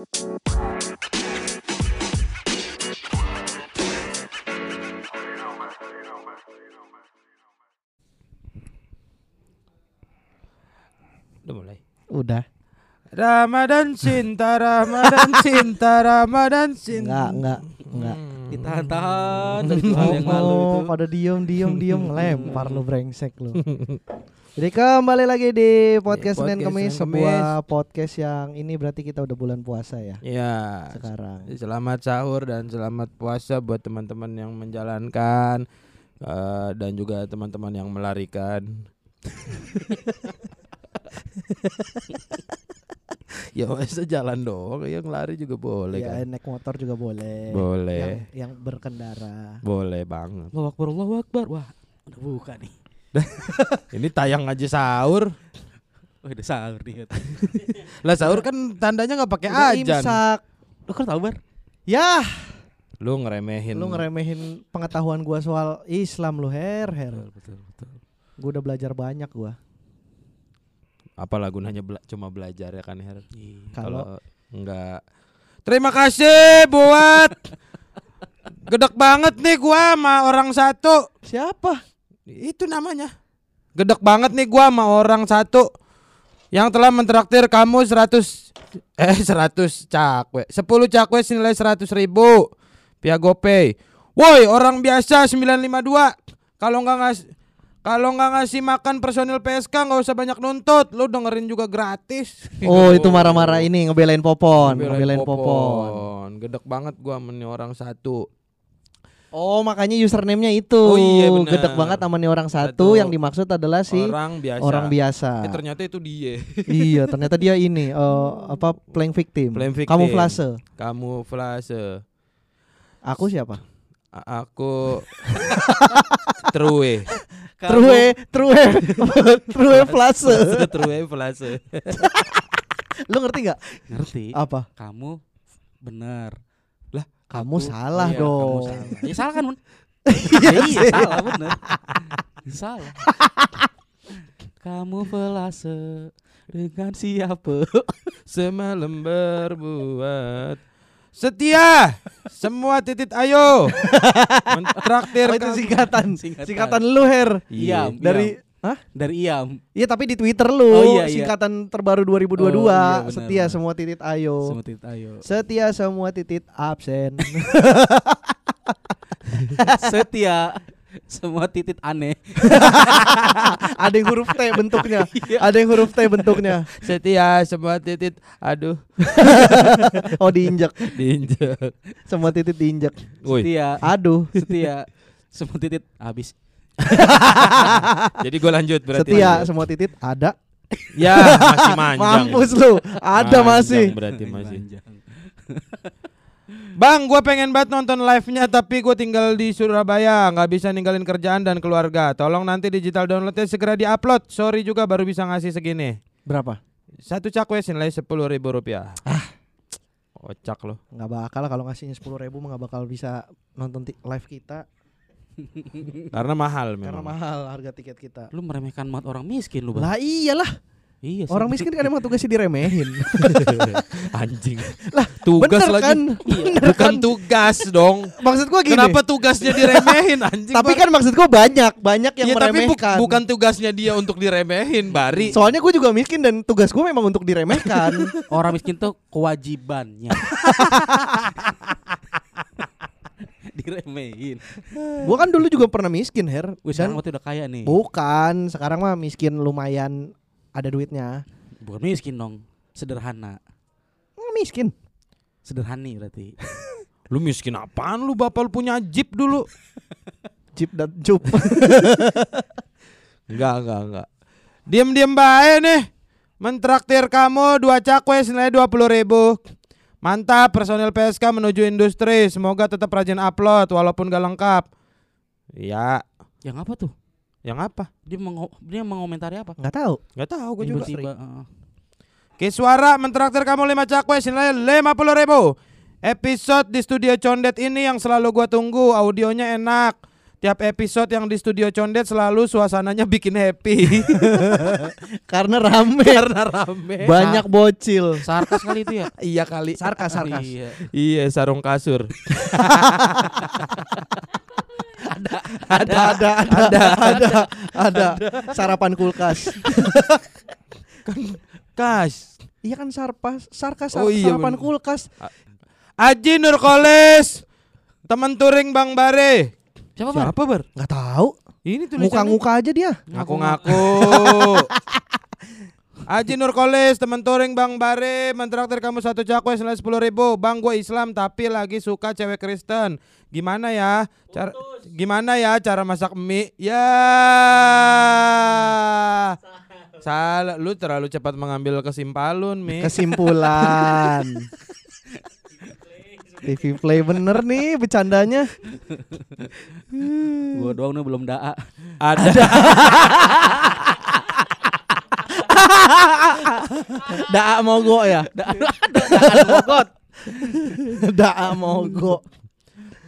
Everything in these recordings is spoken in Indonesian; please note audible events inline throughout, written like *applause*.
Udah mulai. Udah. Ramadan cinta, Ramadan *laughs* cinta, Ramadan cinta. Enggak, enggak, enggak. Ditahan-tahan *laughs* dari hari yang lalu Oh, itu. pada diem diem diem *laughs* ngelempar lu brengsek lu. Jadi kembali lagi di podcast Di Senin podcast Kemis, Senin sebuah podcast yang ini berarti kita udah bulan puasa ya Ya. sekarang. Selamat sahur dan selamat puasa buat teman-teman yang menjalankan eh, dan juga teman-teman yang melarikan. *laughs* ya masa jalan doang, yang lari juga boleh ya, kan? naik motor juga boleh. Boleh. Yang, yang berkendara. Boleh banget. Allahu Akbar, Allahu Akbar. Wah, udah buka nih. *laughs* Ini tayang aja sahur. Wah, udah sahur nih. *laughs* Lah sahur kan tandanya nggak pakai ajan. imsak. Lu kan tahu bar? Ya, Lu ngeremehin. lu ngeremehin pengetahuan gua soal Islam lu her her. betul, betul. Gua udah belajar banyak gua. Apalah gunanya bela- cuma belajar ya kan Her. Iya. Kalau Kalau enggak Terima kasih buat *laughs* Gedek banget nih gua sama orang satu. siapa? Itu namanya. Gedek banget nih gua sama orang satu yang telah mentraktir kamu 100 eh 100 cakwe. 10 cakwe senilai 100 ribu via GoPay. Woi, orang biasa 952. Kalau nggak ngas kalau nggak ngasih makan personil PSK nggak usah banyak nuntut. Lu dengerin juga gratis. *laughs* Oh, itu marah-marah ini ngebelain Popon, ngebelain Popon. Popon. Gedek banget gua nih orang satu. Oh, makanya username-nya itu. Oh, iya, benar. Gedek banget sama nih orang satu Satu. yang dimaksud adalah si orang biasa. orang biasa. Eh, ternyata itu dia. *laughs* iya, ternyata dia ini eh, apa playing victim. Playing victim. Kamuflase. Kamuflase. Aku siapa? A- aku *laughs* True. True, true, *laughs* true flase. True flase. Lu ngerti nggak? Ngerti? Apa? Kamu benar. Kamu Aku- salah iya, dong. Kamu salah. Ya salah kan, Mun? *laughs* iya, iya, salah bener. salah. *laughs* Kamu velase dengan siapa? *laughs* Semalam berbuat setia semua titit ayo mentraktir Oh, itu singkatan. Singkatan. Singkatan lu, Her. Iya, Dari Hah? dari Iam. Iya tapi di Twitter lu Oh, iya, iya. singkatan terbaru 2022 Oh, iya, setia semua titit ayo. Semua titit ayo. Setia semua titit absen. *laughs* Setia semua titit aneh. *laughs* Ada yang huruf T bentuknya. *laughs* Iya. Ada yang huruf T bentuknya. setia semua titit aduh Oh diinjak. diinjak. Semua titit diinjak. Setia, Aduh. setia semua titit habis. *laughs* jadi gue lanjut berarti. Setia semua titit ada. Ya, masih *laughs* manjang. Mampus lu. Ada Manjang masih. Berarti masih. Panjang. Bang, gue pengen banget nonton live-nya tapi gue tinggal di Surabaya, nggak bisa ninggalin kerjaan dan keluarga. Tolong nanti digital downloadnya segera diupload. Sorry juga baru bisa ngasih segini. Berapa? Satu cakwe nilai sepuluh ribu rupiah. Ah, kocak loh. Nggak bakal kalau ngasihnya sepuluh ribu mah nggak bakal bisa nonton live kita *laughs* Karena mahal karena memang. mahal harga tiket kita. Lu meremehkan mat orang miskin lu, Bang. Lah iyalah Iya sih. orang miskin kan emang tugasnya diremehin. *laughs* Anjing. Lah, tugas Bener lagi. kan? Bener Bukan kan? tugas dong. Maksud gua gini. Kenapa tugasnya diremehin anjing? Tapi kan maksud gua banyak, banyak yang Iya, tapi bu- meremehkan. bukan tugasnya dia untuk diremehin, Bari. Soalnya gue juga miskin dan tugas gue memang untuk diremehkan. *laughs* Orang miskin tuh kewajibannya. Diremehin. *laughs* gue kan dulu juga pernah miskin, Her. Wih, sekarang waktu udah kaya nih. bukan, sekarang mah miskin lumayan ada duitnya. Bukan miskin dong. Sederhana. Nggak miskin. Sederhani berarti. *laughs* Lu miskin apaan lu? Bapak lu punya jeep dulu. *laughs* Jeep dan cup. Enggak, enggak, enggak. Diam-diam baik nih. Mentraktir kamu dua cakwe senilai dua puluh ribu. Mantap, personil PSK menuju industri. Semoga tetap rajin upload walaupun gak lengkap. Ya, Yang apa tuh? yang apa? Dia mengo dia mengomentari apa? Nggak tahu. Gak tahu gue juga. Heeh. Kiswara mentraktir kamu lima cakwe senilai lima puluh ribu. Episode di studio Condet ini yang selalu gua tunggu. Audionya enak. Tiap episode yang di studio Condet selalu suasananya bikin happy *laughs* Karena rame. karena rame. Banyak bocil. Sarkas kali itu ya. *laughs* Iya kali. Sarkas, sarkas. Iya. Iya sarung kasur. *laughs* ada, ada, ada, ada, ada, ada. Sarapan kulkas. Kas. Iya kan sarpas, sarkas, Oh iya, sarapan bener. kulkas. Aji Nurkolis. Teman touring Bang Bare. Siapa bar? Siapa bar? Nggak tahu. Ini tulisannya. Muka-muka aja dia. Ngaku-ngaku. *laughs* Aji Nurkolis, teman touring Bang Bare, mentraktir kamu satu cakwe senilai sepuluh ribu. Bang, gue Islam tapi lagi suka cewek Kristen. Gimana ya? Cara, gimana ya cara masak mie? Ya. Salah, lu terlalu cepat mengambil kesimpulan, Mi. Kesimpulan. *laughs* TV Play bener nih bercandanya. Gua doang nih belum daa. Ada. Daa mogok ya. Daa mogok. Daa mogok.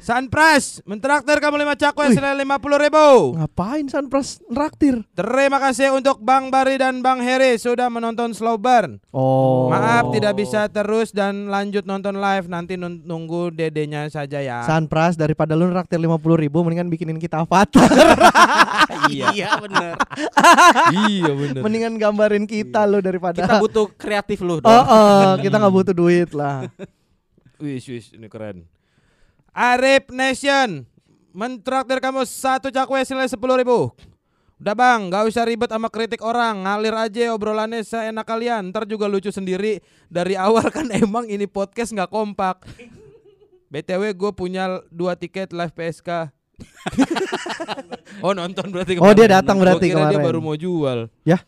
Sunpress, mentraktir kamu lima cakwe senilai lima puluh ribu. Ngapain Sunpras neraktir? Terima kasih untuk Bang Bari dan Bang Heri sudah menonton Slow Burn. Oh. Maaf tidak bisa terus dan lanjut nonton live nanti nun- nunggu dedenya saja ya. Sunpras daripada lu neraktir 50 ribu mendingan bikinin kita avatar. *laughs* iya bener. iya bener. mendingan gambarin kita lu daripada Kita butuh kreatif lu. *laughs* Oh, oh, kita nggak butuh duit lah. Wis wis ini keren. Arif Nation mentraktir kamu satu cakwe senilai sepuluh ribu. Udah bang, gak usah ribet sama kritik orang, ngalir aja obrolannya seenak kalian. Ntar juga lucu sendiri. Dari awal kan *laughs* emang ini podcast nggak kompak. BTW gue punya dua tiket live PSK. *laughs* oh nonton berarti Oh, dia kemarin. datang Gua berarti kira dia kemarin. baru mau jual. Ya.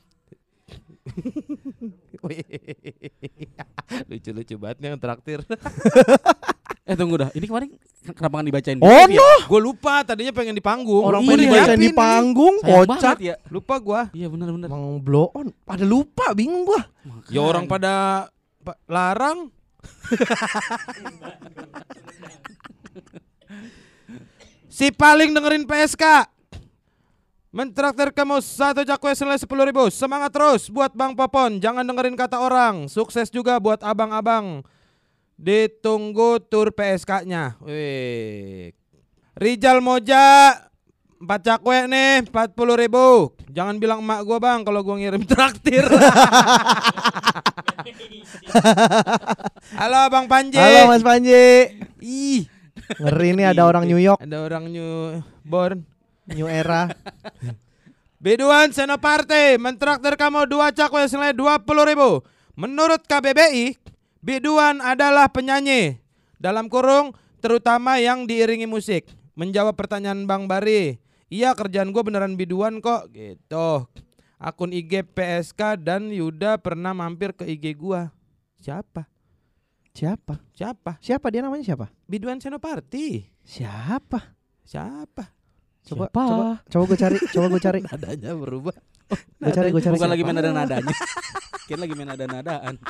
*laughs* *laughs* Lucu-lucu banget nih yang traktir. *laughs* Eh tunggu dah. Ini kemarin kenapa nggak dibacain? di Oh live ya? no, Gue lupa tadinya pengen di panggung. orang Iya, pengen dibacain di panggung, Sayang kocak. ya. Lupa gua. Iya bener. Emang blow on, pada lupa, bingung gua. Ya orang pada pa- larang. *laughs* si paling dengerin PSK. Mentraktir kamu satu cakwe senilai sepuluh ribu. Semangat terus buat Bang Popon. Jangan dengerin kata orang. Sukses juga buat abang-abang. Ditunggu tur PSK-nya. Wih. Rijal Moja empat cakwe nih empat puluh ribu. Jangan bilang emak gua bang kalau gua ngirim *laughs* traktir. *laughs* Halo Bang Panji. Halo Mas Panji. Ih, Ngeri nih ada orang New York, ada orang New Born. New Era. Biduan Senoparte mentraktir kamu dua cakwe senilai dua puluh ribu. Menurut KBBI, Biduan adalah penyanyi dalam kurung terutama yang diiringi musik. Menjawab pertanyaan Bang Bari, iya kerjaan gue beneran biduan kok gitu. Akun IG PSK dan Yuda pernah mampir ke IG gua. Siapa? Siapa? Siapa? Siapa dia namanya siapa? Biduan Senopati. Siapa? Siapa? Coba, Siapa? coba, coba gue cari, coba gue cari, *laughs* Nadanya berubah. gue cari, gue cari. Bukan siapa. lagi main nada-nadanya. *laughs* Kira lagi main nada-nadaan. *laughs*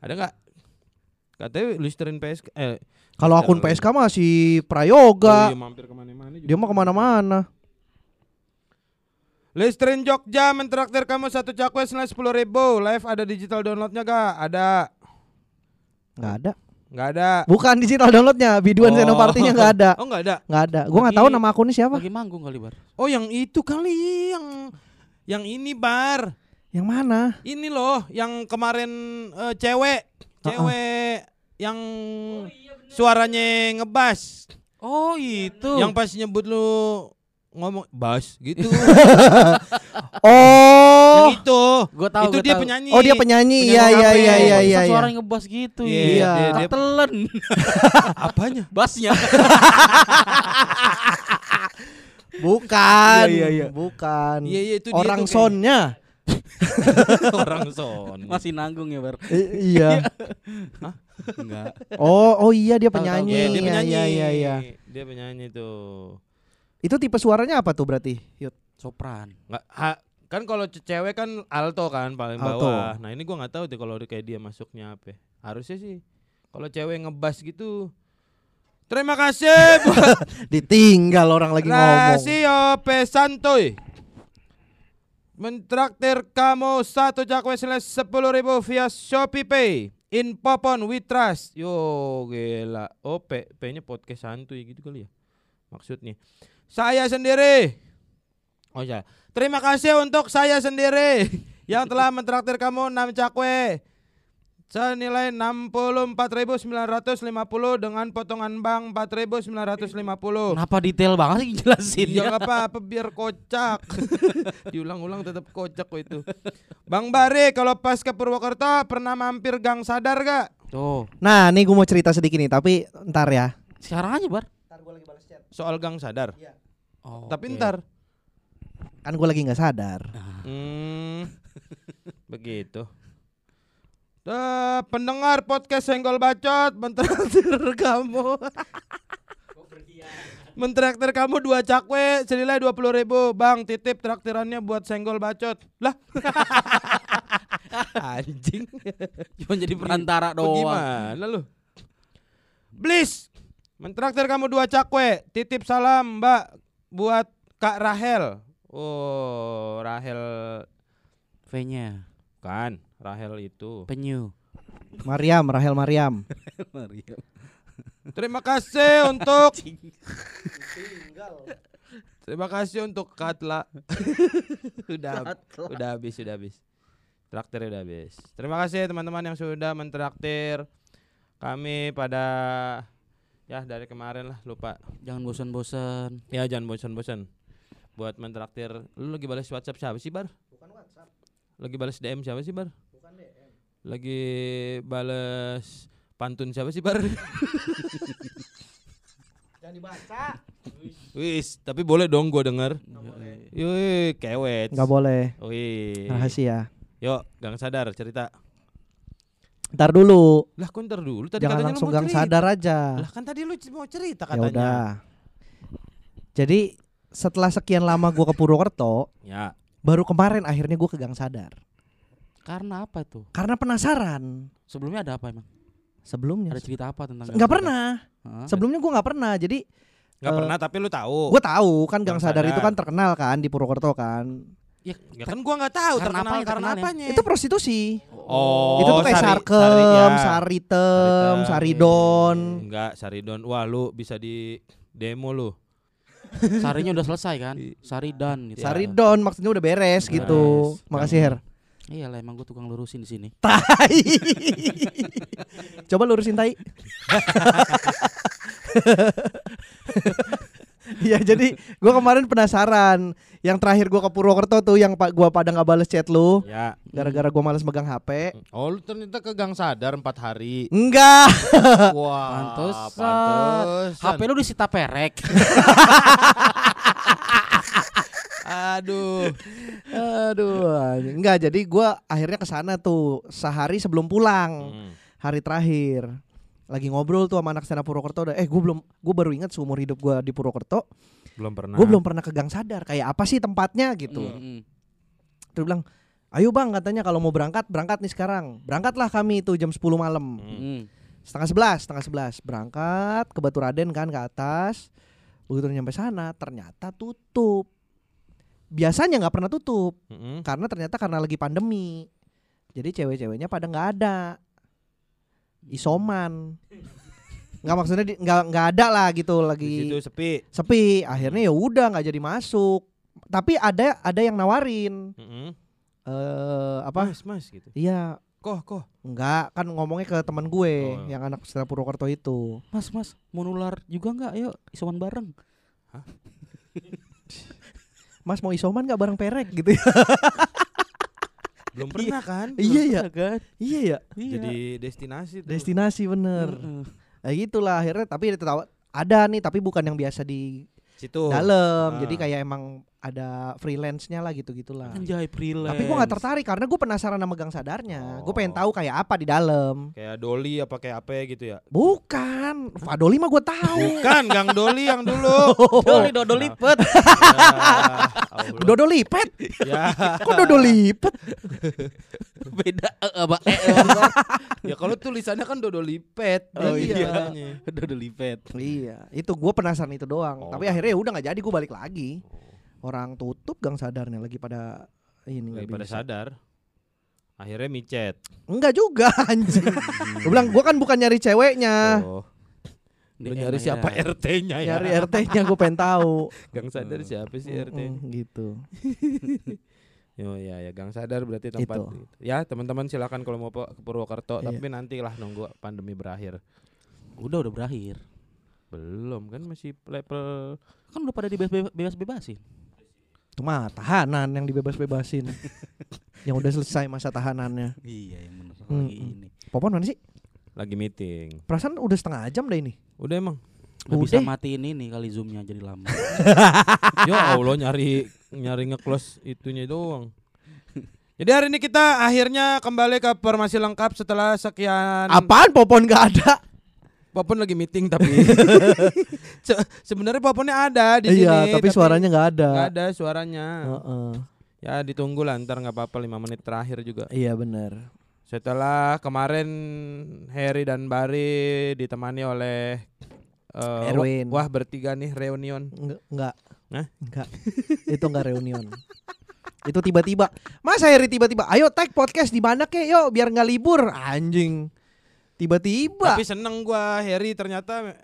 Ada nggak? Katanya listerin PSK. Eh, Kalau akun PSK mah si oh Prayoga, iya, mampir ke mana-mana juga. dia mah ke mana-mana. Listerin Jogja mentraktir kamu satu cakwe senilai sepuluh ribu. Live ada digital downloadnya gak? Ada. Nggak ada. Nggak ada. Bukan digital downloadnya, biduan Oh. Senopartinya nggak ada, Oh nggak ada. nggak ada. Gue nggak Lagi- tahu nama akunnya siapa. Lagi manggung kali bar. Oh yang itu kali yang yang ini bar. Yang mana? Ini loh yang kemarin eh, cewek, cewek yang suaranya ngebas. Oh itu. Yang pas nyebut lu ngomong bas gitu. *laughs* Oh, yang itu. Gue tahu. itu gua dia tahu. penyanyi. oh dia penyanyi. Iya, Penyanyi iya, iya, iya, iya. iya. Suaranya ngebas gitu Iya, Iya. dia- dia- Ketelen. *laughs* apanya? Bassnya. *laughs* Bukan, Iya, iya, iya. bukan. Iya, iya, itu dia Orang sonnya. Orang son. Masih nanggung ya bar. I- iya. Enggak. Oh, oh iya dia Tahu, tahu. penyanyi. Iya, dia Iya, penyanyi. Iya, iya, iya. Dia penyanyi tuh. Itu tipe suaranya apa tuh berarti? Yud. Sopran. Nggak, ha- kan kalau ce- cewek kan alto kan paling Alto. bawah. Nah, ini gua nggak tahu tuh kalau kayak dia masuknya apa. Harusnya sih kalau cewek ngebas gitu Terima kasih buat *laughs* Ditinggal orang lagi ngomong. Rasio Pesantoy. Mentraktir kamu satu cakwe senilai sepuluh ribu via Shopee Pay. In Popon We Trust. Yo gila. Oh P-nya podcast santuy gitu kali ya. Maksudnya. Saya sendiri. Oh ya. Terima kasih untuk saya sendiri *laughs* yang telah mentraktir kamu 6 cakwe senilai 64.950 dengan potongan bank 4.950. Kenapa detail banget sih jelasin Ya nggak apa-apa biar kocak. *laughs* Diulang-ulang tetap kocak kok itu. Bang Bare kalau pas ke Purwokerto pernah mampir Gang Sadar gak? Tuh, Nah, nih gue mau cerita sedikit nih, tapi ntar ya. sekarang aja, Bar. Soal Gang Sadar. Oh, Tapi oke. ntar. Kan gue lagi nggak sadar. Hmm, begitu. Tuh, pendengar podcast Senggol Bacot mentraktir kamu. mentraktir kamu dua cakwe senilai dua puluh ribu Bang titip traktirannya buat Senggol Bacot Lah *laughs* Anjing Cuma jadi perantara doang. Bagaimana lu? Bliss Mentraktir kamu dua cakwe. Titip salam mbak Buat Kak Rahel. Oh Rahel V-nya. Kan Rahel itu. Penyu. Mariam, Rahel Mariam. *laughs* Terima kasih untuk *laughs* Terima kasih untuk Katla. *laughs* Udah Udah habis Udah habis. Traktir udah habis. Terima kasih teman-teman yang sudah mentraktir. Kami pada Ya dari kemarin lah lupa Jangan bosan-bosan. Ya jangan bosan-bosan buat mentraktir. Lu lagi balas WhatsApp siapa sih, Bar? Bukan WhatsApp. Lagi balas DM siapa sih, Bar? Bukan DM. Lagi balas pantun siapa sih, Bar? *laughs* Jangan dibaca. Wis, tapi boleh dong gua denger. Yoi, kewet. Nggak boleh. Wih. Rahasia. Yuk, Gang Sadar cerita. Ntar dulu. Lah, kok ntar dulu tadi Jangan katanya langsung gang sadar aja. Lah kan tadi lu mau cerita Ya katanya. udah. Jadi setelah sekian lama gua ke Purwokerto, Ya. baru kemarin akhirnya gua ke Gang Sadar. Karena apa tuh? Karena penasaran. Sebelumnya ada apa emang? Sebelumnya Ada cerita apa tentang? nggak pernah. Hah? Sebelumnya gua nggak pernah. Jadi Nggak Eh, pernah tapi lu tahu. gua tahu kan Gang, Gang Sadar, itu Sadar. kan terkenal kan di Purwokerto kan. Ya, Ya kan gua nggak tahu Karena terkenal apanya, karena apanya. Itu prostitusi. Oh, itu tuh kayak sari- sarkem, sari- ya. saritem, Saritem. saridon. Enggak, Saridon. Wah, lu bisa di demo lu. *laughs* Sarinya udah selesai kan? Sari dan gitu. Saridon maksudnya udah beres Beres. gitu. Makasih Her. Iya lah emang gue tukang lurusin di sini. *laughs* Tai. Coba lurusin tai. *laughs* Iya jadi gua kemarin penasaran yang terakhir gua ke Purwokerto tuh yang pak gua pada nggak bales chat lu Ya. gara-gara gua males megang HP. Oh, lu ternyata ke Gang Sadar empat hari. Enggak. *laughs* Wah, Pantesan. pantesan. HP lu disita perek. *laughs* Aduh. Aduh, enggak jadi gua akhirnya ke sana tuh sehari sebelum pulang. Hmm. Hari terakhir. Lagi ngobrol tuh sama anak stand up Purwokerto udah eh gua belum gua baru ingat seumur hidup gua di Purwokerto, Belum pernah. gua belum pernah ke Gang Sadar. Kayak apa sih tempatnya gitu. Mm-mm. Terus bilang, "Ayo Bang, katanya kalau mau berangkat, berangkat nih sekarang." Berangkatlah kami itu jam 10 malam. Hmm. Mm. Setengah sebelas, setengah sebelas berangkat ke Batu Raden kan ke atas. Begitu nyampe sana ternyata tutup. Biasanya nggak pernah tutup Mm-mm. karena ternyata karena lagi pandemi. Jadi cewek-ceweknya pada nggak ada. Isoman. Nggak maksudnya di- nggak nggak ada lah gitu Di lagi situ sepi. sepi. Akhirnya ya udah nggak jadi masuk. Tapi ada ada yang nawarin Mm-mm. eh apa? Mas, mas gitu. Iya, Koh, koh. enggak kan ngomongnya ke teman gue Oh. yang anak setelah Purwokerto itu. Mas, mas, mau nular juga nggak? Ayo, isoman bareng. *laughs* Mas mau isoman nggak bareng perek gitu ya? *laughs* Belum pernah kan? iya ya, kan? iya ya. Iya. Jadi destinasi tuh. Destinasi bener. Heeh. Nah gitulah akhirnya tapi ada nih tapi bukan yang biasa di situ. dalam. Ah. Jadi kayak emang ada freelance-nya lah gitu gitulah. Anjay, freelance. Tapi gue nggak tertarik karena gue penasaran sama gang sadarnya. Gue pengen Oh. tau kayak apa di dalam. Kayak Doli apa kayak apa gitu ya? Bukan, Fadoli mah gue tahu. Bukan Gang Doli yang dulu. *laughs* Doli dodo lipet. *laughs* Ya. Dodo lipet. ya, Kok dodo lipet? *laughs* Beda eh, apa? Eh, eh, ya kalau tulisannya kan Dodo Lipet. Oh iya. bilangnya. Udah udah lipet. Iya, itu gue penasaran itu doang. Oh. Tapi akhirnya ya udah nggak jadi, gue balik lagi. Orang tutup gang sadarnya lagi pada ini nggak Daripada bisa. sadar. Akhirnya micet. Enggak juga *laughs* anjing. gue bilang gue kan bukan nyari ceweknya, Oh. Lu Dia nyari siapa *laughs* ya. RT-nya ya? nyari RT-nya gue pengen tahu. *laughs* Gang sadar siapa sih RT? Gitu. Oh iya ya, Gang Sadar berarti tempat Itu. itu. Ya, teman-teman silakan kalau mau ke Purwokerto, Iya. tapi nantilah nunggu pandemi berakhir. Udah udah berakhir. Belum kan masih level Kan udah pada dibebas bebas bebasin. Itu mah tahanan yang dibebas-bebasin. *laughs* yang udah selesai masa tahanannya. Iya yang benar Mm, lagi ini. Popon mana sih? lagi meeting. Perasaan udah setengah jam deh ini. Udah emang. Nggak bisa Udah. matiin ini kali zoomnya jadi lama. *laughs* ya Allah nyari nyari nge-close itunya doang. Jadi hari ini kita akhirnya kembali ke formasi lengkap setelah sekian Apaan Popon gak ada? Popon lagi meeting tapi *laughs* Se- sebenarnya Poponnya ada di sini. iya, tapi, suaranya nggak ada. nggak ada suaranya. Heeh. Ya ditunggu lah ntar nggak apa-apa 5 menit terakhir juga. Iya benar. Setelah kemarin Harry dan Bari ditemani oleh eh, Erwin. Wah, bertiga nih reunion. Enggak. Hah? Enggak. itu enggak reunion. itu tiba-tiba. Mas Heri tiba-tiba, "Ayo tag podcast di mana kek? Yuk, biar nggak libur." Anjing. Tiba-tiba. Tapi seneng gua Harry ternyata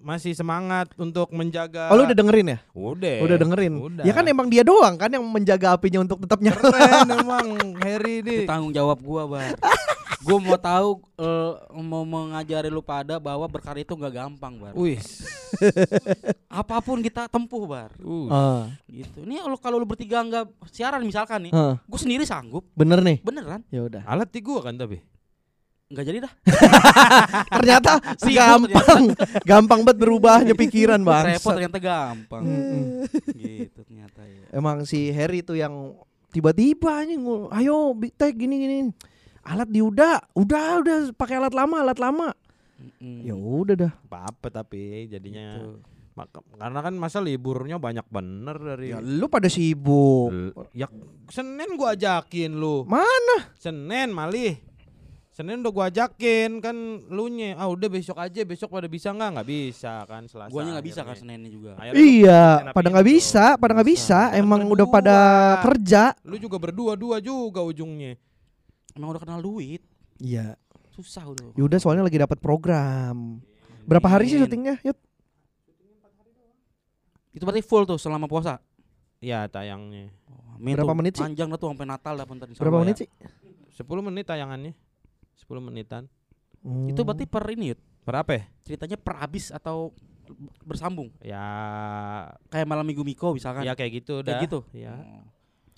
masih semangat untuk menjaga. Oh, lu udah dengerin ya? Udah. Udah dengerin. Udah. Ya kan emang dia doang kan yang menjaga apinya untuk tetap nyala. keren emang Harry Itu nih. tanggung jawab gua, Bar. *laughs* gua mau tahu eh, mau mengajari lu pada bahwa berkarya itu nggak gampang, Bar. Wih. Apa pun kita tempuh, Bar. Uh. Ah, Gitu. Ini kalau kalau lu bertiga nggak siaran misalkan nih, ah, gua sendiri sanggup. bener nih. Beneran? Ya udah. Alat di gua kan tapi. Nggak jadi dah. *laughs* Ternyata Sibuk gampang. gampang banget berubahnya *laughs* pikiran, Bang. Repot ternyata gampang. gitu ternyata ya. Emang si Harry tuh yang tiba-tiba anjing, ayo big tag gini gini. Alat di udah, udah udah pakai alat lama, alat lama. Mm-mm. Ya udah dah. Apa-apa tapi jadinya Gitu. Maka- karena kan masa liburnya banyak bener dari Ya lu pada sibuk. L- Ya Senin gua ajakin lu. Mana? Senin malih. Senin udah gua ajakin kan lu nya ah udah besok aja besok pada bisa nggak nggak bisa kan Selasa. Guanya nggak bisa kan. Seninnya juga. Akhirnya Iya, pada gitu. nggak bisa, pada nggak bisa. Emang Berdua. udah pada kerja. Lu juga berdua-dua juga ujungnya. Emang udah kenal duit. Iya. Susah udah. Yaudah soalnya lagi dapat program. Berapa hari sih syutingnya? Yud? Itu berarti full tuh selama puasa. Iya tayangnya. Oh, Berapa menit sih? Panjang dah tuh sampai Natal dah bentar insya Berapa menit sih? 10 menit tayangannya. 10 menitan. Itu Hmm. berarti per ini Yud. Berapa ya? Ceritanya per habis atau bersambung. Ya, Kayak malam minggu Miko misalkan. ya kayak gitu Kayak dah. gitu. Ya. Oh.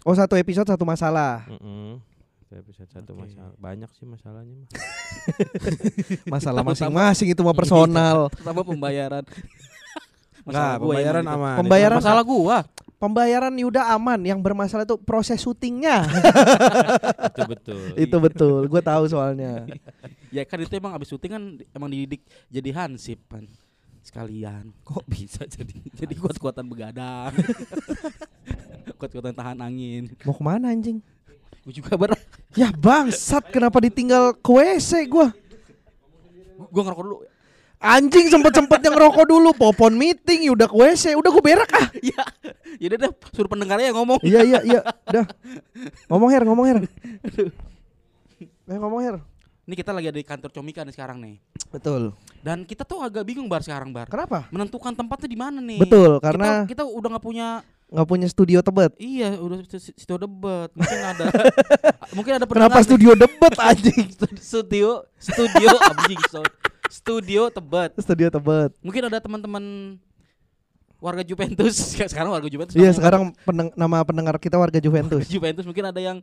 Oh satu episode satu masalah. Mm-mm. Satu episode satu masalah. Banyak sih masalahnya mah. *laughs* Masalah *laughs* masing-masing itu mah personal. *laughs* Tambah pembayaran. Gua yang pembayaran gitu. aman. Pembayaran Masalah gua. Pembayaran Yuda aman. Yang bermasalah itu proses syutingnya. *laughs* Itu betul. itu betul. Gue tahu soalnya. *laughs* Ya kan itu emang abis syuting kan emang dididik jadi hansip kan sekalian. Kok bisa jadi? Jadi kuat-kuatan begadang. *laughs* kuat-kuatan tahan angin. Mau ke mana anjing? Gue juga ber Ya bangsat kenapa ditinggal ke WC gue? gue ngerokok dulu. Anjing sempet-sempet yang ngerokok dulu Popon meeting udah ke WC Udah gue berak ah. Ya, ya udah deh suruh pendengarnya yang ngomong. Iya iya iya. Udah Ngomong Her ngomong Her. Eh ngomong Her. Ini kita lagi ada di kantor Comika nih sekarang nih. Betul. Dan kita tuh agak bingung bar sekarang bar. Kenapa? Menentukan tempatnya di mana nih? Betul Kita, karena kita udah nggak punya nggak punya studio tebet. Iya udah st- studio debat mungkin *laughs* ada mungkin ada Kenapa studio debat anjing? *laughs* Studio studio anjing so- studio tebat Studio tebet. Mungkin ada teman-teman warga Juventus. *laughs* Sekarang warga Juventus Iya sekarang pendeng- nama pendengar kita warga warga Juventus. Juventus mungkin ada yang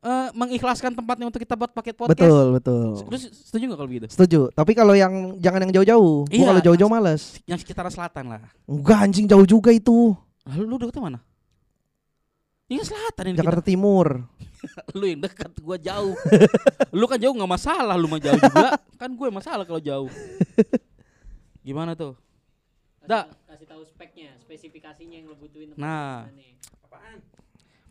eh, mengikhlaskan tempatnya untuk kita buat paket podcast. Betul betul. Lu setuju nggak kalau begitu? Setuju. Tapi kalau yang Jangan yang jauh-jauh. Iya, kalau jauh-jauh males. yang sekitaran selatan lah. Enggak anjing jauh juga itu. Lalu lu deketnya mana? Ini kan selatan ini Jakarta Timur. kita. *laughs* lu yang dekat gua jauh *laughs* lu kan jauh nggak masalah lu mah jauh juga *laughs* kan gue masalah kalau jauh gimana tuh Kasih, Da. kasih tahu speknya, spesifikasinya yang lo butuhin. Nah. Nih.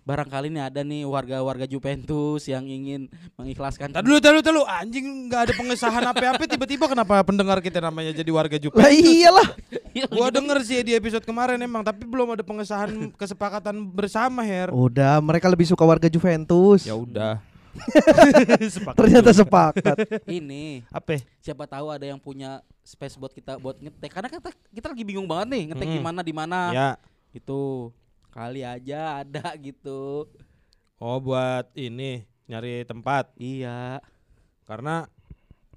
Barangkali nih ada nih warga-warga Juventus yang ingin mengikhlaskan. Tadi dulu, tadi dulu. Anjing nggak ada pengesahan apa-apa tiba-tiba kenapa pendengar kita namanya jadi warga Lah Juventus? iyalah. Iya, Gua gitu. denger sih di episode kemarin emang, tapi belum ada pengesahan kesepakatan bersama, Her. Udah, mereka lebih suka warga Juventus. Ya udah. *laughs* Sepakat Ternyata juga. sepakat. Ini apa? siapa tahu ada yang punya space buat kita buat ngetek karena kita kita lagi bingung banget nih ngetek Mm. di mana di mana Ya. itu kali aja ada *laughs* gitu Oh, buat ini nyari tempat iya karena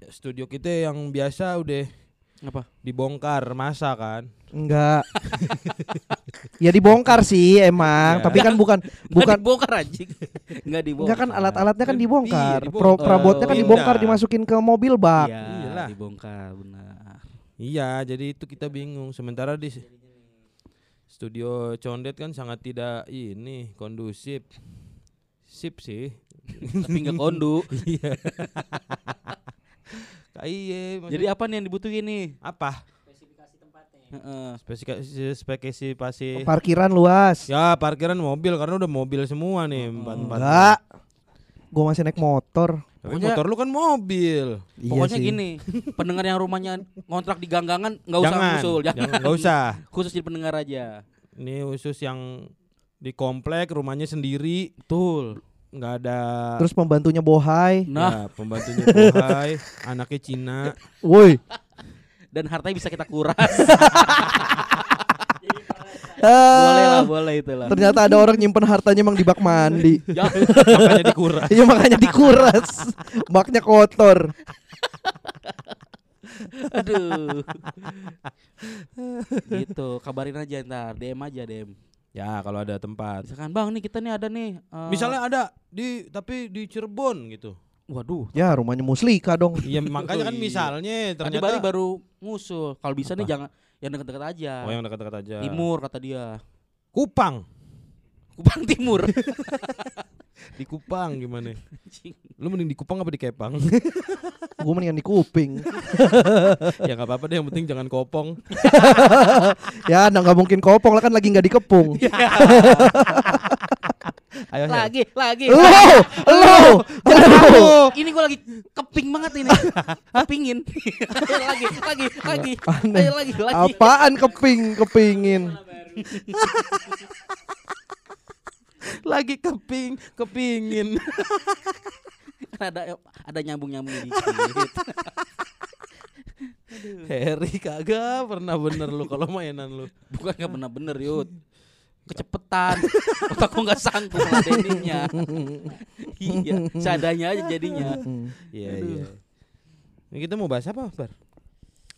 studio kita yang biasa udah apa dibongkar masa kan. Enggak. *laughs* ya dibongkar sih emang, Ya. tapi kan bukan *laughs* bukan bukan dibongkar anjing nggak dibongkar enggak kan alat-alatnya kan Iya, dibongkar. dibongkar. Pro perabotnya kan Oh, dibongkar dimasukin ke mobil bak. iya dibongkar benar Iya, jadi itu kita bingung. Sementara di studio Condet kan sangat tidak ini kondusif. Sip sih. tapi nggak kondu *laughs* Iya. Iya, jadi apa nih yang dibutuhin nih apa? Heeh. Spesifikasi spesifikasi Parkiran luas. Ya parkiran mobil karena udah mobil semua nih empat empat. Enggak. Gua masih naik motor. Tapi Pokoknya- motor lu kan mobil. pokoknya iya sih. gini pendengar yang rumahnya ngontrak di ganggangan nggak usah jangan, usul jangan, nggak usah. *laughs* khusus di pendengar aja Ini khusus yang di komplek rumahnya sendiri betul nggak ada Terus pembantunya bohai. nah ya, pembantunya Bohai, anaknya Cina. Woi. dan hartanya bisa kita kuras *laughs* boleh lah boleh itu lah Ternyata ada orang nyimpen hartanya emang di bak mandi. *laughs* Ya, Makanya dikuras. Iya makanya dikuras. Baknya kotor. aduh gitu kabarin aja ntar DM aja DM Ya kalau ada tempat. misalkan bang nih kita nih ada nih eh, Misalnya ada di tapi di Cirebon gitu. waduh Ya rumahnya Muslika dong. Iya makanya kan misalnya tadi ternyata Bari baru ngusul kalau bisa nih Apa? jangan yang dekat-dekat aja Oh yang dekat-dekat aja. timur kata dia Kupang. Kupang Timur *laughs* Di Kupang gimana? Lu mending di Kupang apa di Kepang? *laughs* Gue mendingan di kuping. ya nggak apa-apa deh yang penting jangan kopong. *laughs* ya nah nggak mungkin kopong lah kan lagi nggak dikepung. Ayo lagi lagi. Lo, lo, lo. ini gue lagi keping banget ini. *laughs* Kepingin. Ayo lagi lagi lagi. Aneh. ayo lagi lagi. Apaan keping kepingin? lagi keping kepingin. *laughs* ada ada nyambung nyambung dikit. Harry kagak pernah bener lu kalau mainan lu. bukan nggak pernah bener yud kecepetan *laughs* otak gua nggak sanggup ngeladeninnya *laughs* iya seadanya aja jadinya Iya iya. Ini kita mau bahas apa, Bar?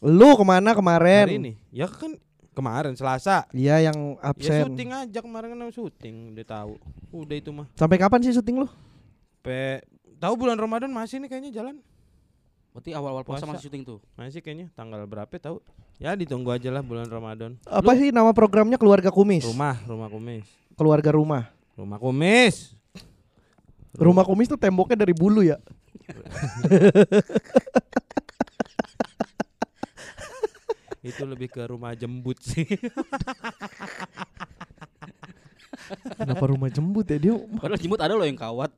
Lu ke mana Hari kemarin? ini. Ya kan kemarin Selasa. Iya yang Ya absen. syuting aja kemarin kan syuting, udah tahu. Udah itu mah. Sampai kapan sih syuting lu? Pe tahu bulan Ramadan masih nih kayaknya jalan. berarti awal-awal puasa Puasa. masih syuting tuh Masih kayaknya tanggal berapa tahu. Ya ditunggu aja lah bulan Ramadan. Apa sih nama programnya Keluarga Kumis? Rumah, rumah kumis. Keluarga rumah. Rumah kumis. Rumah kumis tuh temboknya dari bulu ya. *laughs* Itu lebih ke rumah jembut sih. *laughs* Kenapa rumah jembut ya dia? padahal jemput ada loh yang kawat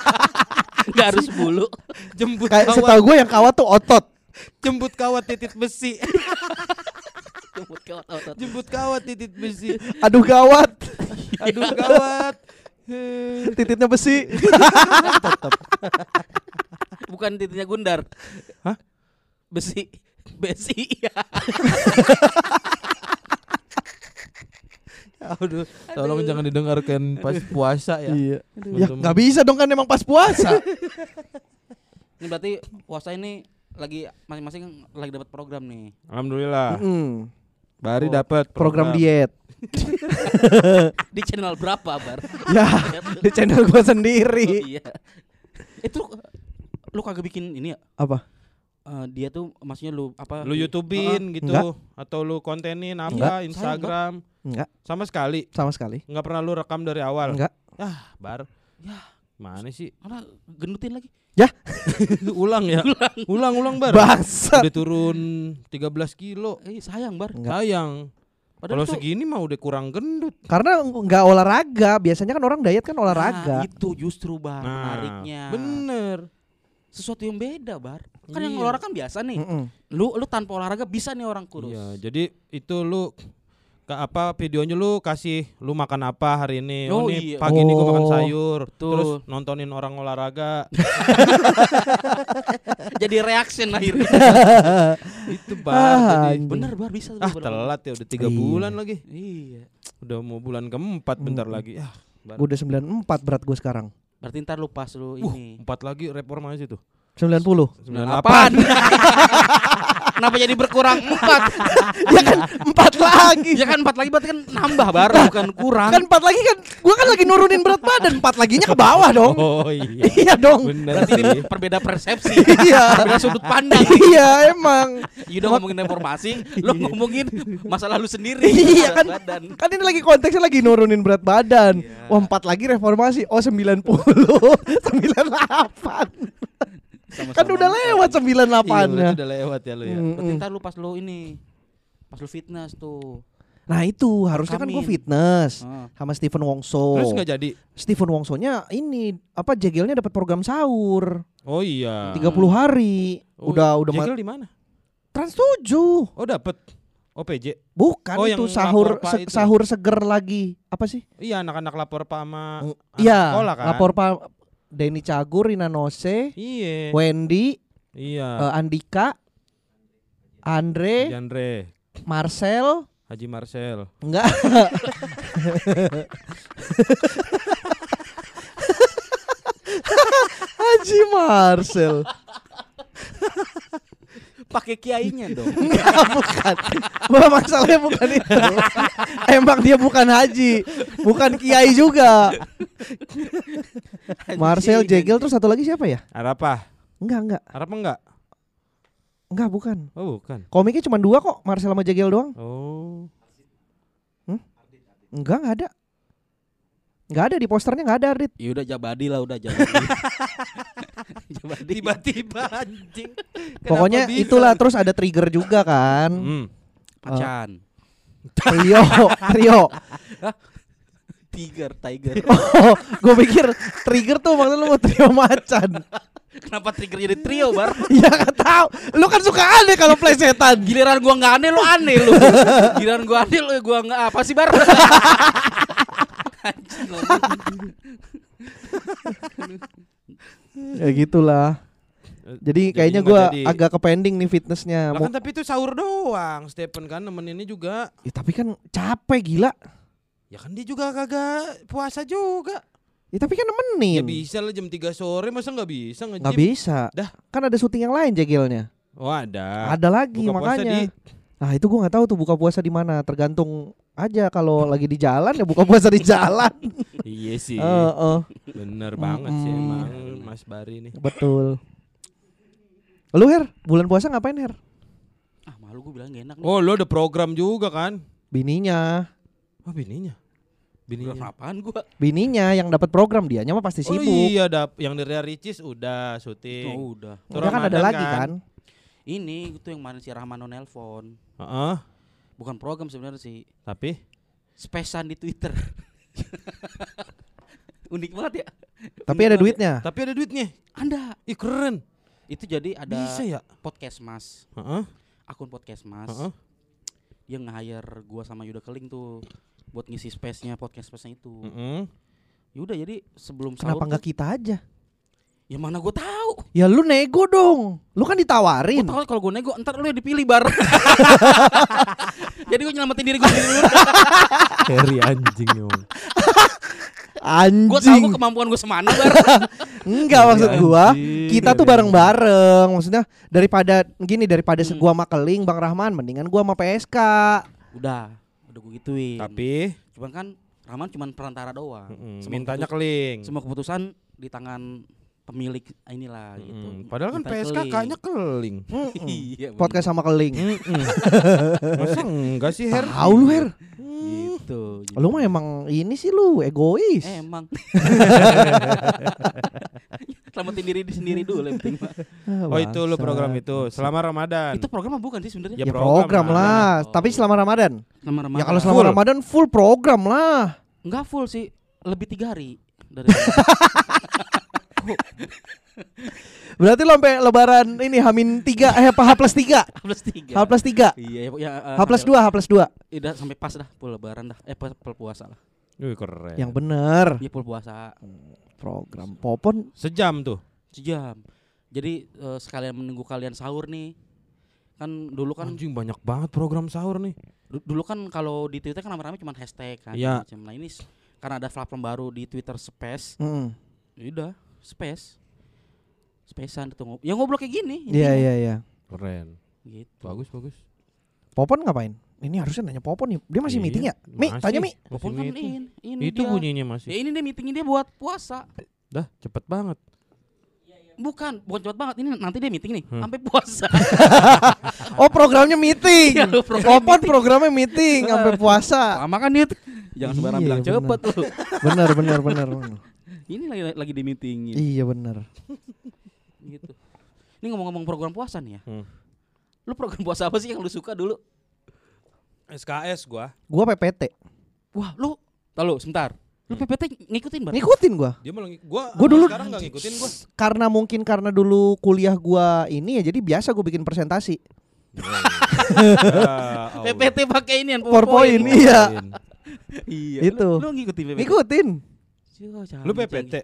*laughs* nggak harus bulu jembut Kayak kawat. setahu gue yang kawat tuh otot. Jembut kawat titit besi. *laughs* jemput kawat otot jembut kawat titit besi. Aduh gawat. Aduh kawat. Eh, *laughs* Tititnya besi. *laughs* bukan titiknya gundar Hah? besi besi ya Aduh, tolong jangan didengarkan pas puasa ya. Iya. Ya nggak bisa dong kan emang pas puasa. ini berarti puasa ini lagi masing-masing lagi dapat program nih Alhamdulillah. Mm. Bari Oh, dapat Program diet. *laughs* di channel berapa bar *laughs* Ya di channel gue oh, sendiri. iya itu lu kagak bikin ini ya Apa? Eh, dia tuh maksudnya lu apa Lu YouTubein Heeh. gitu Enggak. atau lu kontenin apa Enggak. Instagram Enggak, sama sekali sama sekali. nggak pernah lu rekam dari awal. Enggak. Ah, bar. Ya. Mana sih? karena gendutin lagi *laughs* ulang ya. ulang ulang bar. Bangsat. Udah turun 13 kilo. eh sayang bar Enggak. Sayang. Kalau segini mah udah kurang gendut. Karena nggak olahraga. Biasanya kan orang diet kan Nah, olahraga. itu justru bar Nah, menariknya. Bener. Sesuatu yang beda bar. Kan yang Iya. olahraga kan biasa nih. Mm-mm. Lu lu tanpa olahraga bisa nih orang kurus. Iya, jadi itu lu ke apa videonya lu kasih lu makan apa hari ini? Oh, Oh, ini iya. pagi ini gua makan Oh, sayur. betul. Terus nontonin orang olahraga. *laughs* Jadi reaction akhirnya. *laughs* itu bar Ah, jadi. Bener bar bisa Ah bener. telat ya udah tiga Iya. bulan lagi. Iya. Udah mau bulan keempat bentar Mm. lagi. Ah, bar. Gua udah 94 berat gue sekarang. Berarti ntar lu pas lu Uh, ini. empat lagi reformasi tuh. 90. 98. *laughs* Kenapa jadi berkurang empat? *laughs* ya kan 4 lagi. ya kan empat lagi berarti kan nambah bar bukan kurang. Kan 4 lagi kan gua kan lagi nurunin berat badan, 4 laginya ke bawah dong. *laughs* Oh iya. iya dong. Bener Berarti ini perbeda persepsi. Iya. Perbeda sudut pandang. iya emang. Yuda ngomongin reformasi, lu ngomongin masa lalu sendiri. Iya kan. Badan. Kan ini lagi konteksnya lagi nurunin berat badan. Iya. Wah, 4 lagi reformasi. Oh, 90. 98. Sama-sama Kan udah lewat Iya, 98-nya. berarti udah lewat ya lu ya. Mm-mm. Berarti ntar lu pas lu ini pas lu fitness tuh. Nah, itu harusnya kan gue Rekamin. fitness Ah. sama Stephen Wongso. Terus nggak jadi. Stephen Wongsonya ini apa jegelnya dapat program sahur Oh iya. 30 hari. Oh, udah udah Jegel di mana? Trans 7. Oh dapat. OPJ. Bukan Oh, itu sahur lapor se- itu. sahur seger lagi. Apa sih? Iya anak-anak lapor Pak sama Mm, anak Iya, sekolah kan. lapor Pak Denny Cagur, Rina Nose, Iya. Wendy, Iya. eh, Andika, Andre, Jandre, Marcel, Haji Marcel. enggak. *laughs* Haji Marcel. Pakai kiainya dong. *laughs* bukan. Bah, masalahnya bukan itu. Emang dia bukan haji, bukan kiai juga. Marcel Jegel terus satu lagi siapa ya? Arapa? Enggak, enggak. Arapa enggak? Enggak, bukan. Oh bukan. Komiknya cuma dua kok, Marcel sama Jegel doang. Oh. Enggak, enggak ada. Enggak ada di posternya enggak ada Ardit. Ya udah jabadi lah udah jabadi. *laughs* jabadi. Tiba-tiba anjing. *laughs* Pokoknya itulah terus ada trigger juga kan. Hmm. Macan. Trio, trio. Tiger, tiger. *laughs* Oh, gue pikir trigger tuh maksud lu mau trio macan. Kenapa trigger jadi trio, Bar? ya gak tahu. Lu kan suka aneh kalau plesetan. Giliran gua nggak aneh lu aneh lu. Giliran gua aneh lu gua nggak apa sih, Bar? Ya gitulah. Jadi kayaknya jadi. agak ke pending nih fitnessnya. Lah Mau- kan tapi itu sahur doang. Stephen kan nemeninnya juga. Ya, tapi kan capek gila. Ya kan dia juga kagak puasa juga. Ya tapi kan Ya nemenin. bisa lah jam 3 sore masa nggak bisa nge-gym? Nggak bisa. Dah. Kan ada syuting yang lain jegelnya. Oh ada. ada lagi buka puasa makanya. di- Nah itu gua nggak tahu tuh buka puasa di mana. Tergantung aja kalau lagi di jalan ya buka puasa di *laughs* jalan. Iya sih. Heeh, Bener banget sih Mm-mm. emang Mas Bari nih. betul. Lu Her, bulan puasa ngapain Her? Ah, malu gua bilang gak enak nih. Oh lo ada program juga kan? Bininya, Oh bininya. Bininya. apaan gua? bininya yang dapat program dianya mah pasti Oh sibuk. iya dap yang dari Ricis udah syuting. Oh, udah. Udah kan ada lagi kan? kan? Ini itu yang mana si Rahmano nelpon. Heeh. Bukan program sebenarnya sih. Tapi Spesan di Twitter. *laughs* Unik banget ya. Tapi ada duitnya. tapi ada duitnya. Anda Ih keren. itu jadi ada Bisa ya? podcast Mas, Heeh. akun podcast Mas. Heeh. Dia nge-hire gua sama Yuda Keling tuh buat ngisi space-nya podcast space-nya itu. Heeh. Yaudah jadi sebelum Kenapa sahur nggak kita aja? Ya mana gua tahu. Ya lu nego dong. Lu kan ditawarin. tahu kalau gua nego ntar lu yang dipilih bar. *laughs* jadi gua nyelamatin diri gua sendiri dulu. Harry anjing emang. Gua tahu Anjing. gua kemampuan gua semana bar. *laughs* Enggak maksud gua, Anjing, kita tuh bareng-bareng. Maksudnya daripada gini daripada Hmm. gua sama Keling Bang Rahman mendingan gua sama PSK. udah, udah gua gituin. Tapi cuman kan Rahman cuman perantara doang. mm, Semua mintanya keputus- keling. semua keputusan di tangan pemilik inilah gitu. Mm, Padahal kan PSK keling. kayaknya keling. *laughs* Iya. Podcast sama Keling. Mm-mm. *laughs* Masa enggak sih Her? Tahu lu Her. gitu. Lu mah emang ini sih lu egois. Eh, emang. *laughs* Selamatin diri di sendiri dulu yang penting Oh itu lu program itu selama Ramadan. Itu program mah bukan sih sebenarnya? Ya, Ya, program program, lah. lah, Oh. tapi selama Ramadan. Selama Ramadan. Ya kalau selama Full. Ramadan full program lah. Enggak full sih, lebih tiga hari dari Berarti lo sampai lebaran ini Hamin 3 eh apa H plus 3 plus tiga. H plus 3 Iya, ya, ya eh, H plus sampai- 2 H plus 2 Iya, udah sampai pas dah full lebaran dah. Eh pas full puasa lah. Wih keren. Yang bener Iya full puasa Program Popon Sejam tuh. sejam. Jadi eh, sekalian menunggu kalian sahur nih. Kan dulu kan Anjing banyak banget program sahur nih. du- dulu kan kalau di Twitter kan rame-rame cuma hashtag kan. Iya. macam. Nah ini karena ada platform baru di Twitter Space, Mm. ya udah Space. Spacean itu ngob- ya ngobrol kayak gini. Iya iya iya Keren. Gitu. Bagus bagus. Popon ngapain? Ini harusnya nanya Popon nih Dia masih Iya, meeting ya? Mi masih. tanya Mi Popon kan ini, ini Itu dia. bunyinya Ya masih. ini dia meetingnya dia buat puasa. Dah cepet banget. Bukan, bukan cepat banget. Ini nanti dia meeting nih, Hmm. sampai puasa. *laughs* Oh programnya meeting lu program Popon meeting. programnya meeting Sampai puasa Lama kan itu. Jangan sembarang Iya, bilang bener. cepet lu. Bener bener bener bener. Ini lagi lagi di meetingin. Iya bener *laughs* gitu. Ini ngomong-ngomong program puasa nih ya. Hmm. Lu program puasa apa sih yang lu suka dulu? SKS gua. Gua PPT Wah, lu Lalu sebentar. Lu PPT ngikutin banget. Ngikutin gua Dia malah ngik- gua Gua dulu sekarang enggak ngikutin gua. Karena mungkin karena dulu kuliah gua ini ya Jadi biasa gua bikin presentasi Ya, PPT pakai ini PowerPoint iya *laughs* Iya. Itu. Lu, lu ngikutin PPT. Ngikutin Lu PPT.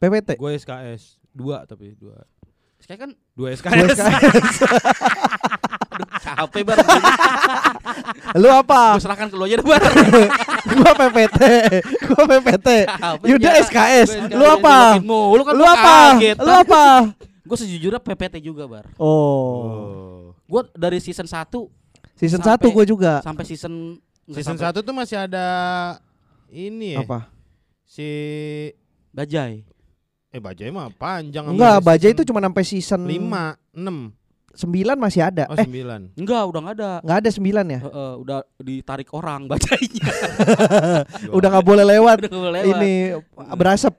PPT Gue SKS. Dua tapi dua. Sekarang kan Dua SKS. SKS. *laughs* capek banget. Lu apa? Gue serahkan ke lu aja deh Bar. *laughs* gua PPT Gua PPT Yuda ya. SKS Lu SKS, apa? mulu kan Lu apa? Lu apa? Gue sejujurnya PPT juga Bar. Oh. Gue dari season 1 Season Sampai- 1 gua juga sampai season Season sampai- 1 tuh masih ada ini ya. Apa? Si Bajai. eh Bajai mah panjang Enggak, Bajai itu cuma sampai season 5, 6, 9 masih ada. oh eh, 9. Enggak, udah enggak ada. enggak ada 9 ya? Heeh, udah ditarik orang bajainya. *laughs* Udah nggak boleh lewat. udah nggak boleh lewat. Ini berasap.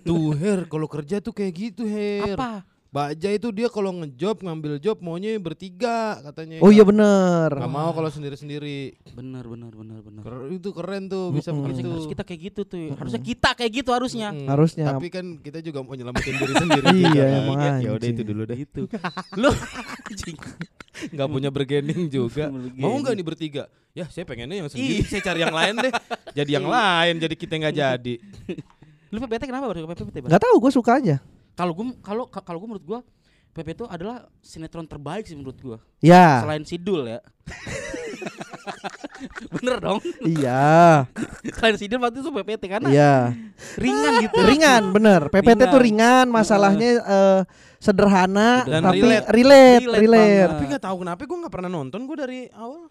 Tuh Her, kalau kerja tuh kayak gitu Her. apa? Bajai itu dia kalau ngejob ngambil job maunya bertiga katanya. Oh iya bener. nggak mau kalau sendiri-sendiri. Bener bener bener. Ker- itu keren tuh bisa Mm-mm. Harusnya, begitu. harus kita kayak gitu tuh. Harusnya kita kayak gitu harusnya. Mm-mm. Harusnya. Tapi kan kita juga mau nyelamatin diri sendiri. *laughs* Iya, juga kan. emang Ya udah itu dulu deh. Gitu. *laughs* Lu. Nggak punya bergening juga. Mau nggak nih bertiga? Ya saya pengennya yang sendiri. Iya. saya cari yang lain deh. Jadi yang lain. Jadi kita nggak jadi. Lu PPT kenapa baru PPT? Enggak tahu, gue suka aja. Kalau gua kalau kalau gua menurut gua PP itu adalah sinetron terbaik sih menurut gua. Ya. Selain Sidul ya. *laughs* Bener dong. Iya. *laughs* Selain Sidul waktu itu PPT karena Iya. ringan gitu. Ringan, bener. PPT tuh Ringan. ringan, masalahnya eh, sederhana Dan tapi relate. relate, Relate relate. Tapi nggak tahu kenapa gue nggak pernah nonton gue dari awal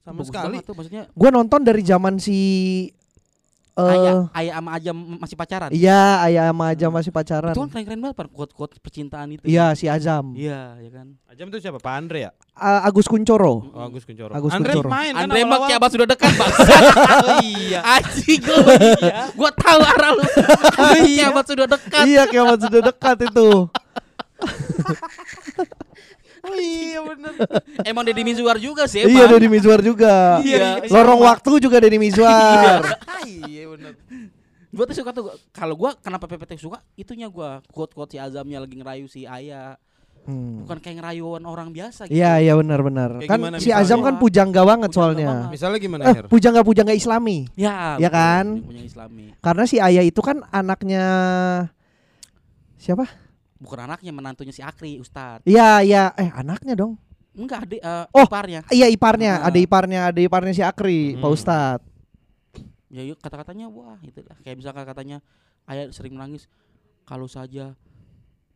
sama Bagus sekali. tuh maksudnya Gue nonton dari zaman si eh ayah ayah sama Ajam masih pacaran. Iya, ayah sama aja masih pacaran. Itu kan keren-keren banget quote-quote percintaan itu. Iya, si Azam. Iya, ya kan. Ajam itu siapa? Pak Andre ya? A- Agus Kuncoro. Oh, Agus Kuncoro. Agus Andre Kuncoro. main kan Andre mah abang sudah dekat, Bang. *laughs* Oh iya. *laughs* Anjing lu. Gua tahu arah lu. *laughs* Kayak abang sudah dekat. Iya, kiamat sudah dekat itu. Oh iya bener. Emang Deddy Mizwar juga sih, iya, Bang. Deddy Mizwar juga. Iya, Lorong sama. waktu juga Deddy Mizwar. iya bener. Gua tuh suka tuh kalau gua kenapa PPT suka itunya gua quote-quote si Azamnya lagi ngerayu si Ayah. Hmm. Bukan kayak ngerayuan orang biasa gitu. Iya, iya benar-benar. Kayak Kan gimana si misalnya? Azam kan pujangga banget Pujangga soalnya. banget. Misalnya gimana Eh, Her? pujangga pujangga Islami. Ya, Ya kan? Punya Islami. Karena si Ayah itu kan anaknya siapa? Bukan anaknya, menantunya si Akri, Ustad. Iya, iya. Eh, anaknya dong. Enggak, adik eh, Oh. iparnya. Iya, iparnya, Ah. ada iparnya, ada iparnya si Akri, Hmm. Pak Ustad. Ya yuk kata-katanya wah itu dah. Kayak misalkan katanya ayah sering menangis kalau saja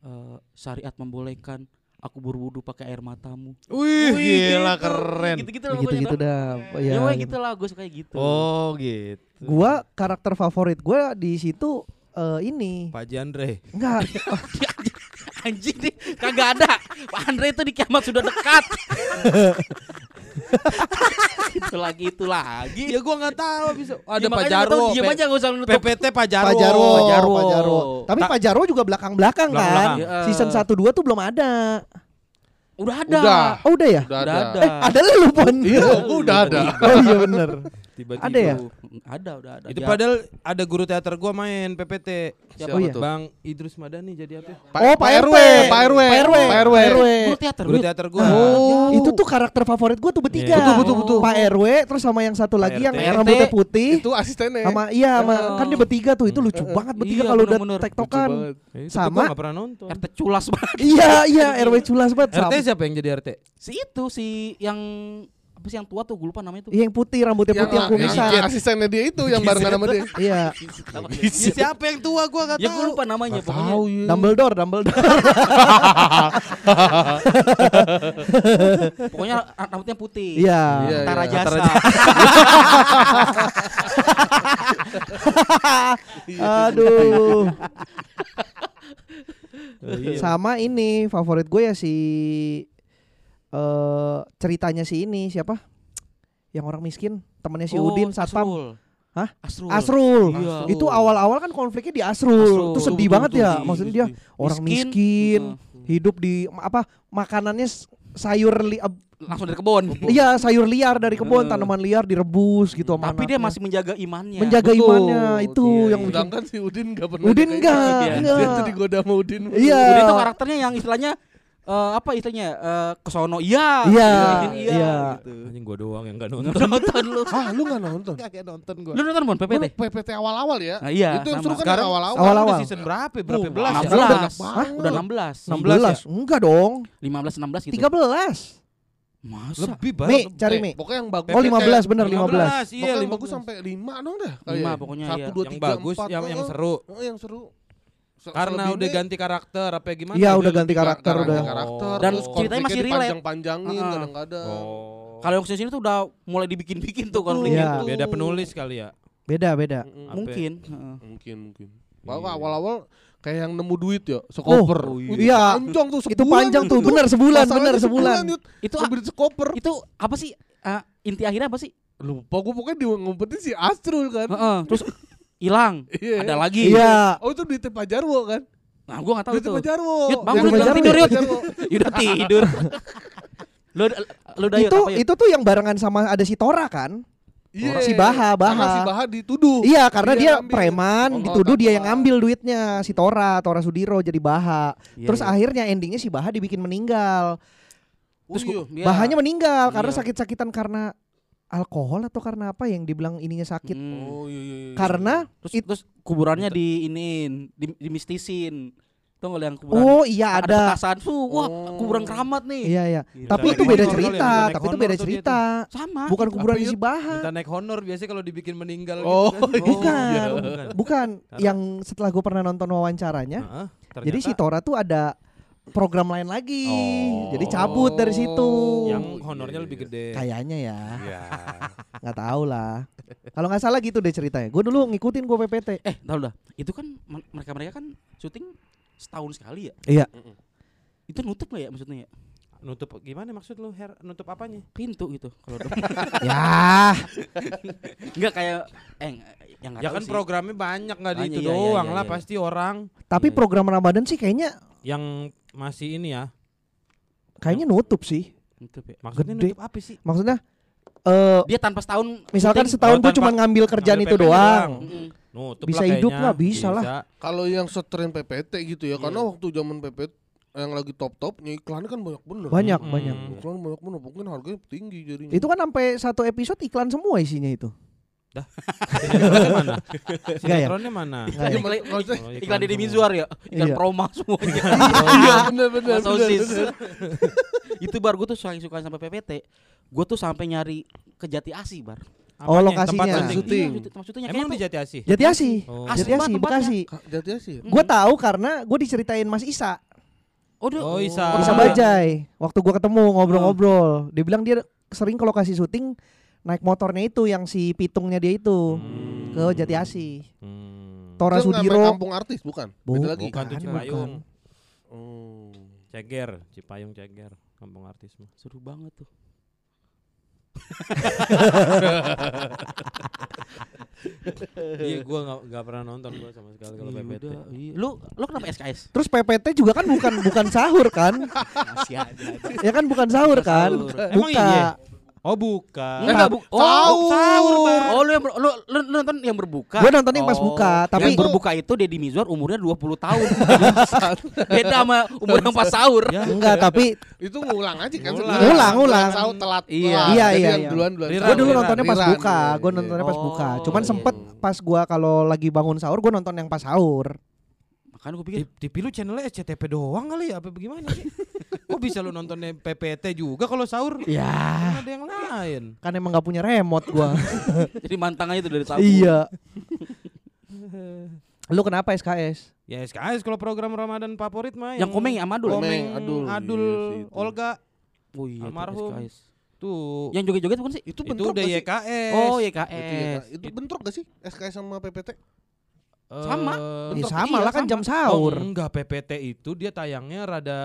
eh, syariat membolehkan aku berwudu pakai air matamu. Wih, gila gitu. keren. Gitu-gitu lah Gitu-gitu pokoknya dah. dah. Iya. Ya, pokoknya gitu. gitu lah, gue suka kayak gitu. Oh gitu. Gua karakter favorit gua di situ eh, ini. Pak Jandre. Enggak. *laughs* Anjing nih kagak ada. Pak Andre itu di kiamat sudah dekat. *laughs* itu lagi itu lagi. Ya gua nggak tahu bisa. Ada Ya, Pak Jarwo. Aja nggak usah nutup. PPT Pak Jarwo. Pak Jarwo, Pak Jarwo. Pak Jarwo. Tapi Ta- Pak Jarwo juga belakang-belakang kan. Belakang-belakang. Iya. Season 1 2 tuh belum ada. Udah ada. Udah. Oh udah ya? Udah Udah ada. ada. Eh, ada lu Pon. Iya, gua udah ada. *laughs* Oh iya bener. Tiba-tiba. Ada ya? Ada, udah ada. Itu Ya. padahal ada guru teater gua main PPT. Siapa Oh iya. tuh? Bang Idrus Madani jadi apa? Oh, Pak RW. Pak RW. Pak RW. Pak RW. Pak RW. Guru teater. Guru teater gua. Oh, itu tuh karakter favorit gue tuh bertiga. Iya. Betul, betul, betul. Pak RW terus sama yang satu lagi yang rambutnya putih. Itu asistennya. Sama iya sama Oh. kan dia bertiga tuh itu lucu banget bertiga Iya, kalau udah tektokan. Eh, Sama- gua nggak pernah nonton. RT culas banget. Iya iya RW culas banget. *laughs* RT siapa yang jadi RT? Si itu si yang apa sih yang tua tuh gue lupa namanya tuh. Iya yang putih rambutnya putih yang kumisan. yang asistennya dia itu yang barengan sama dia. *laughs* Iya. Ya, siapa yang tua gua nggak Ya gue lupa namanya Nggak pokoknya. tahu ya. Dumbledore, Dumbledore. *laughs* Pokoknya ra- rambutnya putih. Iya. Iya, Antara iya. jasa. *laughs* Aduh. Oh, iya. Sama ini favorit gue ya si eh ceritanya si ini siapa? Yang orang miskin, temannya si Oh, Udin satpam. Asrul. Hah? Asrul. Asrul. Iya. Itu awal-awal kan konfliknya di Asrul. Asrul. Itu sedih Betul, banget betul, ya. betul. Maksudnya dia orang miskin, hidup di apa? Makanannya sayur li, langsung dari kebun. *laughs* iya sayur liar dari kebun, tanaman liar direbus gitu sama Tapi dia masih menjaga imannya. menjaga Betul. imannya itu Iya, yang iya. Sedangkan si Udin gak pernah Udin enggak, gitu. Iya. enggak. Dia tuh digoda sama Udin. Iya. Jadi itu karakternya yang istilahnya eh, apa istilahnya eh, kesono iya Iya, iya, iya. gitu. Anjing gua doang yang nggak Nggak nonton. nonton lu *laughs* Ah, lu gak nonton? Kagak nonton gua. lu nonton bon Gua PPT PPT awal-awal ya. Nah, iya, Itu yang seru kan awal-awal. Awal-awal. Udah season berapa? ya? Berapa Oh, belas ya? 16 banyak Hah? banget. udah 16 16 Enggak dong 15 16 gitu 13 masa Lebih banget. cari Eh, Mi Pokoknya yang bagus. Oh 15 bener 15 Iya, Pokoknya yang 15. bagus sampai 5 dong dah. Lima kayaknya. pokoknya, Satu, iya. dua, yang tiga, bagus, empat, yang yang seru. Oh, yang seru. Karena udah ganti karakter apa gimana? Iya, Dia udah ganti karakter, udah. karakter. Dan ceritanya masih relate. dipanjang-panjangin Heeh. kadang-kadang. Oh. kalau yang sini tuh udah mulai dibikin-bikin tuh konfliknya Iya. tuh. beda penulis kali ya. Beda beda. Apa? mungkin heeh. Mungkin mungkin. Iya. Bahwa awal-awal kayak yang nemu duit ya, sekoper. Oh, Itu iya. Panjang tuh Itu sebulan panjang tuh itu. bener sebulan bener sebulan Yud. itu Ngambil sekoper. itu apa sih eh, inti akhirnya apa sih Lupa gue pokoknya di ngumpetin si Astrul kan. Heeh, terus hilang Iya. ada lagi Iya Oh itu duitnya Pak Jarwo kan? nah gua nggak tahu Duitnya tuh Pak Jarwo. Yud, bangun, Yang Yud, duitnya tidur, Yud. *laughs* *laughs* Udah tidur lu lu udah yuk Itu apa yuk? itu tuh yang barengan sama ada si Tora kan Iya. Si Baha, Baha. Karena si Baha dituduh. Iya karena Dia dia ngambil. preman Oh, dituduh dia yang ngambil duitnya si Tora Tora Sudiro jadi Baha Iya, Terus iya. akhirnya endingnya si Baha dibikin meninggal Oh, terus iya. gua- iya. Bahanya meninggal karena Iya. sakit-sakitan karena alkohol atau karena apa yang dibilang ininya sakit Hmm. Oh iya iya. iya. Karena terus it- terus kuburannya di iniin di, dimistisin tuh nggak yang kuburan Oh iya ada ada petasan fuh wah Oh. kuburan keramat nih Iya iya Gila. Tapi itu beda ya, cerita naik Tapi itu beda tuh cerita sama Bukan kuburan Apa si itu? Baha Minta naik honor biasanya kalau dibikin meninggal Oh, gitu kan. *laughs* Bukan iya. bukan. Bukan Karena- Yang setelah gue pernah nonton wawancaranya Heeh, Jadi si ternyata Tora tuh ada program lain lagi Oh. Jadi cabut dari situ yang honornya lebih gede. Kayaknya ya Iya. *laughs* nggak tahu lah Kalau nggak salah gitu deh ceritanya Gue dulu ngikutin gue PPT eh tahu dah itu kan mereka mereka kan syuting setahun sekali ya Iya itu nutup nggak ya maksudnya ya Nutup gimana maksud lu? Her, nutup apanya? pintu gitu kalau *laughs* Ya *laughs* nggak kayak eh yang nggak Ya kan sih. programnya banyak nggak di itu iya, iya, doang iya, lah iya. pasti orang Tapi Iya. program Ramadan sih kayaknya yang masih ini ya. Kayaknya nutup sih nutup ya Maksudnya Gede. nutup apa sih? Maksudnya eh dia tanpa setahun Misalkan syuting. setahun Oh, gue tanpa cuma ngambil kerjaan ngambil itu PP doang Mm-mm. Nutup Bisa lah hidup kayaknya. lah, bisa lah. Kalau yang setren PPT gitu ya, karena Iya. waktu zaman PPT yang lagi top-topnya iklannya kan banyak bener. Banyak Mm-mm. banyak Iklan banyak bener, mungkin harganya tinggi jadinya. Itu kan sampai satu episode iklan semua isinya itu *laughs* Sinetronnya mana? Enggak ya? Sinetronnya mana? Nggak ya? Iklan-. Oh, iklan Deddy semua. Mizwar ya iklan Iya. promo *laughs* semuanya Iya bener bener Mas bener. Osis. bener. *laughs* itu bar gue tuh saking suka sampai PPT gue tuh sampai nyari ke Jati Asi bar Oh, Apanya? lokasinya. Tempat Syuting. Iya, syuting- syutingnya Emang di Jati Asih? Jati Asih Oh. Jati Asih tempatnya. Bekasi Jati sih. tuh- Gue tahu karena gue diceritain Mas Isa oh, Oh, Isa. Isa. Bajai Waktu gue ketemu ngobrol-ngobrol Dia bilang dia sering ke lokasi syuting Naik motornya itu yang si pitungnya dia itu Hmm. Ke Jati Asih Hmm. Tora Itu Sudiro kampung artis bukan? Bu- Beda lagi. Bukan tuh Cipayung. Oh. Ceger, Cipayung Ceger, kampung artis mah. seru banget tuh *laughs* Iya, gua nggak pernah nonton gua sama sekali kalau Iya PPT. udah, iya. Lu lu kenapa SKS? Terus PPT juga kan bukan bukan sahur kan? Masih ada. Ya kan bukan sahur Bukan kan? Buka. iya? Oh, bukan. Enggak, bu- oh, sahur. Oh, lu yang ber- lu, lu, lu nonton yang berbuka. Gue nonton yang pas Oh, buka, tapi yang berbuka itu Deddy Mizwar umurnya 20 tahun. *laughs* Beda sama umur yang pas sahur. Ya. enggak, tapi Itu ngulang aja kan Ngulang. Ngulang, ngulang. Sahur telat. Iya. telat. Iya, Jadi iya, yang iya. duluan duluan. Gue dulu Rerun, nontonnya pas buka. iya, Gue iya. nontonnya pas buka. Oh, Cuman iya. sempet pas gua kalau lagi bangun sahur, gue nonton yang pas sahur. Makanya gue Di, pikir TV lu channelnya SCTP doang kali ya? Apa bagaimana sih? *laughs* Kok bisa lu nontonnya PPT juga kalau sahur? Ya, Kan ada yang lain. kan emang nggak punya remote gua. *laughs* jadi mantang aja tuh dari sahur. iya. *laughs* Lu kenapa SKS? Ya SKS kalau program Ramadan favorit mah Yang komeng ya, sama Adul? Komeng, Adul, Adul, iya itu. Olga Oh iya, itu Almarhum. SKS. tuh. Yang joget-joget bukan sih? Itu itu bentrok udah gak sih? YKS. Oh, Itu, YKS. ya, Kak. itu bentrok gak sih SKS sama PPT? Eh, sama. Ya Bentrok, sama lah kan sama. jam Oh, sahur. enggak PPT itu dia tayangnya rada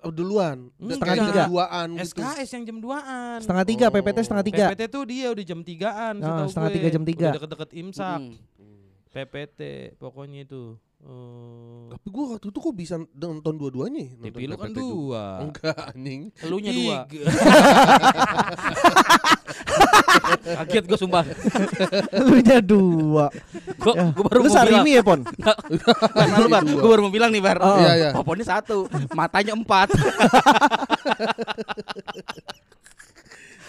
Oh, duluan. Enggak. Setengah tiga. Duaan gitu. SKS yang jam 2-an. Setengah tiga, Oh. PPT setengah tiga. PPT tuh dia udah jam 3-an Ah, setahu setengah gue. tiga, jam tiga. Udah deket-deket imsak. Mm. PPT pokoknya itu. Oh. Tapi gua waktu itu kok bisa nonton dua-duanya ya? TV Nonton lu kan dua. Enggak anjing. Elunya dua. *laughs* Kaget gue sumpah. *laughs* Lu nya dua. Gue Ya. gue baru Lu mau bilang. Sarimi ya, Pon? *laughs* Karena lu bar, gue baru mau bilang nih bar. Oh. Iya, iya. Poponnya satu, matanya empat. *laughs*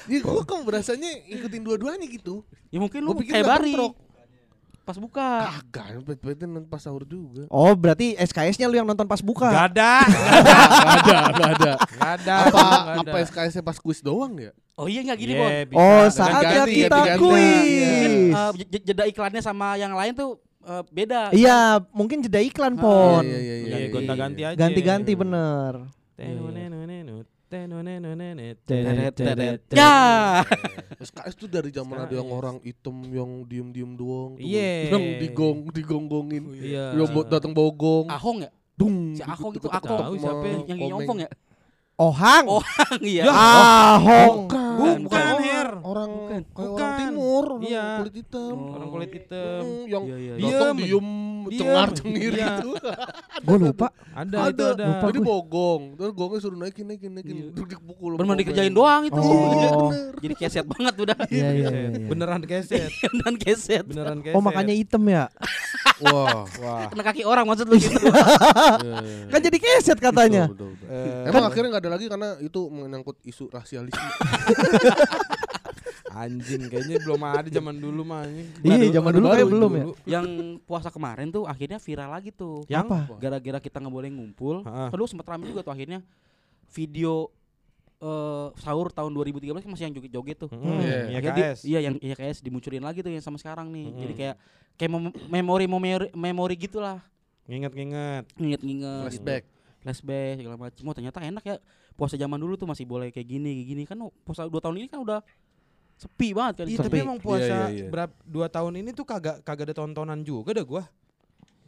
Ya gua kok berasanya ikutin dua-duanya gitu. ya mungkin lu kayak Bari. bentrok. Pas buka. Kagak, PPT nonton pas sahur juga. Oh, berarti SKS-nya lu yang nonton pas buka. Gak ada. Enggak ada, enggak ada. Gak ada. Apa nggak apa ada. SKS pas kuis doang ya? Oh iya nggak gini Iya, Bon. Oh, saatnya ganti, kita ganti, ganti. kuis. Mungkin j- jeda iklannya sama yang lain tuh eh, beda. Iya, mungkin jeda iklan, Ah, Pon. Iya, iya, Iya, gonta-ganti aja. Ganti-ganti bener. Tenunenunenut, Ya. SKS tuh dari zaman ada yang orang hitam yang diem-diem doang. Yang digong, digonggongin. Yang datang bogong. Ahong ya? Dung. Si Ahong itu Ahong. siapa Yang ompong ya? Ohang. Oh, iya. Ya. Ahong. Bukan, Bukan, Her. Orang Bukan. kayak orang Bukan. timur, orang Iya. kulit hitam. Oh. Orang kulit hitam. Hmm, yang Iya, iya, iya. Diem. diem, Diem. cengar-cengir Iya. gitu. *laughs* Gue lupa. Ada, Ada. itu ada. Lupa Jadi gue. bogong, terus gongnya suruh naikin, naikin, naikin, Iya. duduk dipukul. sama Bener komeng. dikerjain doang itu. Oh. Iya, bener. Jadi keset banget udah. Iya, iya, iya. iya. Beneran keset. *laughs* Dan keset. Beneran keset. Oh, makanya hitam ya. *laughs* Wah. Wah. Kena kaki orang maksud lu gitu. Kan jadi keset katanya. Eh, Emang akhirnya nggak ada lagi karena itu menyangkut isu rasialisme. Anjing kayaknya belum ada zaman dulu mah anjing. Iya, zaman dulu kayak belum ya. Yang puasa kemarin tuh akhirnya viral lagi tuh. Yang Apa? Gara-gara kita nggak boleh ngumpul. Kedua sempat rame juga tuh akhirnya video eh, sahur tahun 2013 kan masih yang joget-joget tuh. Hmm, Iya. iya Akhirnya di- iya yang IKS dimunculin lagi tuh yang sama sekarang nih. Mm-mm. Jadi kayak kayak mem- memori memori memori gitulah. Nginget-nginget. Ingat-ingat Flashback. Flashback segala macam. Oh ternyata enak ya puasa zaman dulu tuh masih boleh kayak gini kayak gini kan oh, puasa dua tahun ini kan udah sepi banget kan. Iya, tapi emang puasa Iya, iya, iya. berapa dua tahun ini tuh kagak kagak ada tontonan juga dah gua.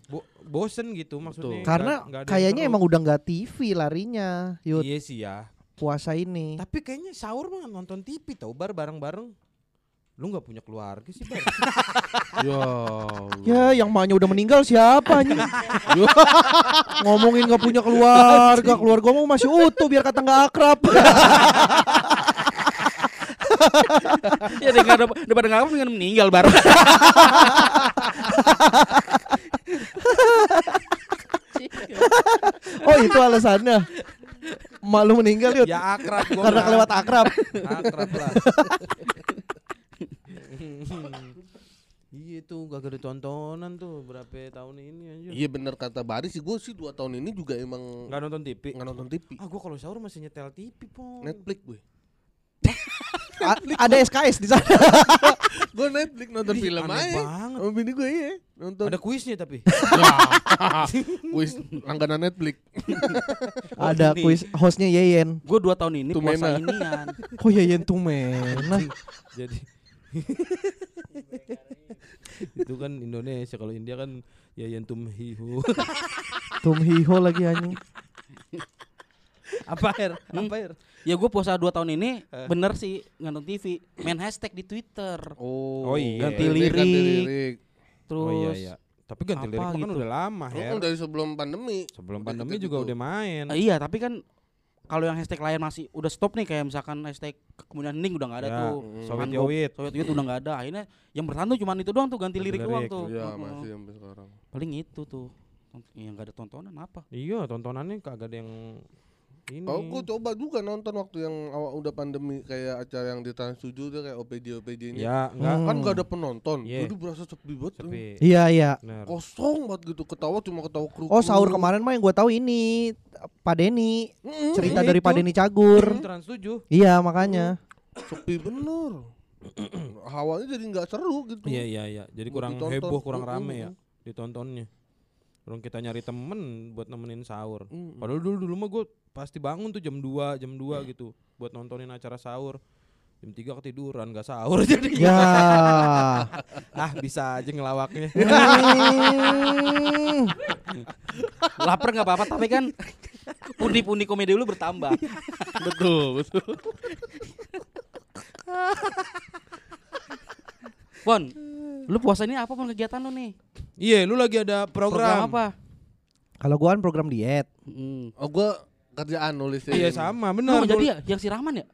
Bo bosen gitu maksudnya. Betul. Karena kayaknya emang udah nggak TV larinya, Yud. Iya sih ya. Puasa ini. Tapi kayaknya sahur mah nonton TV tau bar bareng-bareng. Lu nggak punya keluarga sih bar. *laughs* Ya. Ya, yang maknya udah meninggal siapa anjing? *laughs* Ngomongin nggak punya keluarga, keluarga mau masih utuh biar kata nggak akrab. *laughs* ya dengan daripada nggak apa dengan meninggal bar. Oh, itu alasannya. Mak lu meninggal, Yud. ya akrab gua. Karena kelewat akrab. akrab lah. *laughs* Iya tuh gak ada tontonan tuh berapa tahun ini anjir. Iya bener kata Bari sih gue sih dua tahun ini juga emang Gak nonton TV. nggak nonton TV. Ah gua kalau sahur masih nyetel TV po. Netflix gue. *laughs* Ada SKS di sana. *laughs* gue Netflix nonton Ih, film aneh aja. banget. Sama bini gue iya nonton. Ada kuisnya tapi. Kuis langganan Netflix. ada kuis hostnya Yeyen. Gue dua tahun ini Tumena. puasa inian. Oh Yeyen tuh mena. Jadi *laughs* itu kan Indonesia kalau India kan Yayan Tumhihu. *laughs* Tum Hiho lagi anjing. Apa air? Hmm. Apa air? Ya gue puasa 2 tahun ini Eh. bener sih nonton TV, main hashtag di Twitter. Oh, Oh iya. Ganti Ini ganti lirik. lirik. Terus oh iya iya. Tapi ganti apa lirik kan gitu? udah lama, Oh, Her. dari sebelum pandemi. Sebelum udah pandemi juga gitu. udah main. Eh, iya, tapi kan kalau yang hashtag lain masih udah stop nih kayak misalkan hashtag kemudian hening udah nggak ada Ya, tuh. Mm. Soviet Anggap- Yowit. Soviet Youth udah nggak ada. Akhirnya yang bertahan tuh cuman itu doang tuh ganti Ganti lirik doang lirik. tuh. Iya, Heeh. masih sampai sekarang. Paling itu tuh. Yang nggak ada tontonan apa? Iya, tontonannya kagak ada yang ini. Kalau gue coba juga nonton waktu yang awal udah pandemi kayak acara yang di Trans 7 tuh kayak OPD OPD nya. Ya, enggak Hmm. Kan gak ada penonton. Iya. Jadi berasa sepi banget. sepi. Iya iya. Bener. Kosong banget gitu. Ketawa cuma ketawa kru. Oh sahur kemarin mah yang gue tahu ini Pak Denny cerita Iya dari itu. Pak Denny Cagur. Trans 7. Iya makanya. Sepi bener. *clears throat* Hawanya jadi nggak seru gitu. Iya iya iya. Jadi kurang ditonton. heboh, kurang rame ya ditontonnya. Kurang kita nyari temen buat nemenin sahur. Mm. Padahal dulu dulu mah gue pasti bangun tuh jam 2, jam 2 gitu buat nontonin acara sahur. Jam 3 ketiduran gak sahur *laughs* jadi Ya. *laughs* ah bisa aja ngelawaknya. *laughs* Lapar nggak apa-apa tapi kan pundi-pundi komedi lu bertambah. betul betul. Bon, lu puasa ini apa pun kegiatan lu nih? Iya, lu lagi ada program. apa? Kalau gua kan program diet. Hmm. Oh gue kerjaan nulis. Iya sama, benar. nggak jadi ya yang si Rahman ya?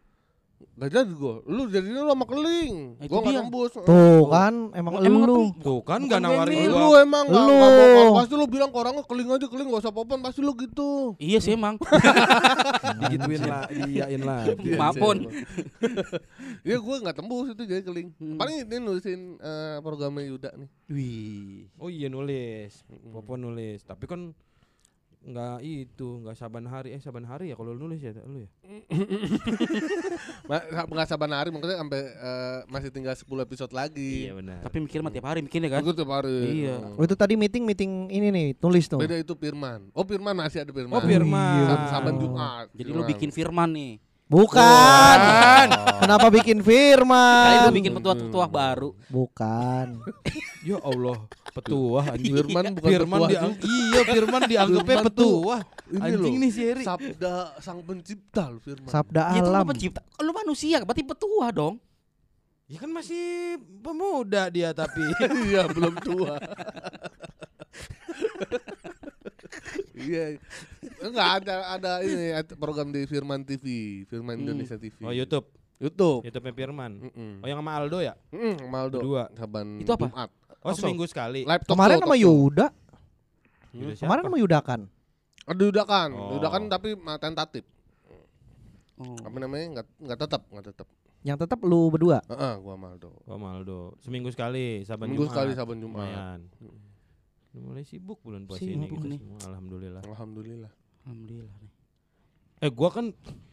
Gak jadi gue. Lu jadinya lu sama keling. Nah, itu Gue gak dia. tembus. Tuh kan emang, Emang lu. Tuh kan Bukan gak nawarin Benny. Lu gua. emang gak, Lu. gak pasti lu bilang ke orangnya keling aja keling gak usah popan pasti lu gitu. Iya sih emang. *laughs* Digituin lah, diyain lagi. Iya, Maafun. Iya gue gak tembus itu jadi keling. Hmm. Paling ini nulisin eh, programnya Yuda nih. Wih. Oh iya nulis. Popo nulis. Tapi kan nggak itu, nggak saban hari. Eh saban hari ya kalau lu nulis ya lu ya. *laughs* Nggak sabar hari maksudnya sampai eh, masih tinggal 10 episode lagi. benar. Tapi mikir mah tiap hari mikirnya kan. Gue tiap hari. Iya. Oh, itu tadi meeting meeting ini nih tulis tuh. Beda itu Firman. Oh Firman masih ada Firman. Oh Firman. Sab- Saban Jumat. Jadi lu bikin firman nih. Bukan. Kenapa bikin Kali firman? lu bikin petua-petua baru. Bukan. Ya Allah, petuah anjing. Firman bukan Firman petuah diang iya Firman dianggapnya petuah. Ini Anjing loh, nih si Eri. Sabda sang pencipta lu Firman. Sabda Ya itu lu alam. pencipta. Lu manusia, berarti petua dong. Ya kan masih pemuda dia tapi. *laughs* Iya belum tua. *laughs* Iya. Enggak ada ada ini program di Firman TV, Firman Hmm. Indonesia TV. Oh YouTube, YouTube. YouTube-nya Firman. Mm-mm. Oh yang sama Aldo ya? Mm, Maldo. Berdua. Saban Itu apa? Jumat. Oh seminggu sekali. Live talk Kemarin sama. Yuda. Siapa? Kemarin sama Yuda kan. Ada Yudakan, Oh. Yudakan tapi tentatif. Oh. Apa namanya? Enggak enggak tetap, enggak tetap. Yang tetap lu berdua. Heeh, gua Maldo. Oh Aldo. Seminggu sekali, saban Minggu Jumat. sekali saban Jumat. Lumayan. Mulai sibuk bulan puasa ini Sibuk kita nih. semua, alhamdulillah. Alhamdulillah. Alhamdulillah nih. Eh gua kan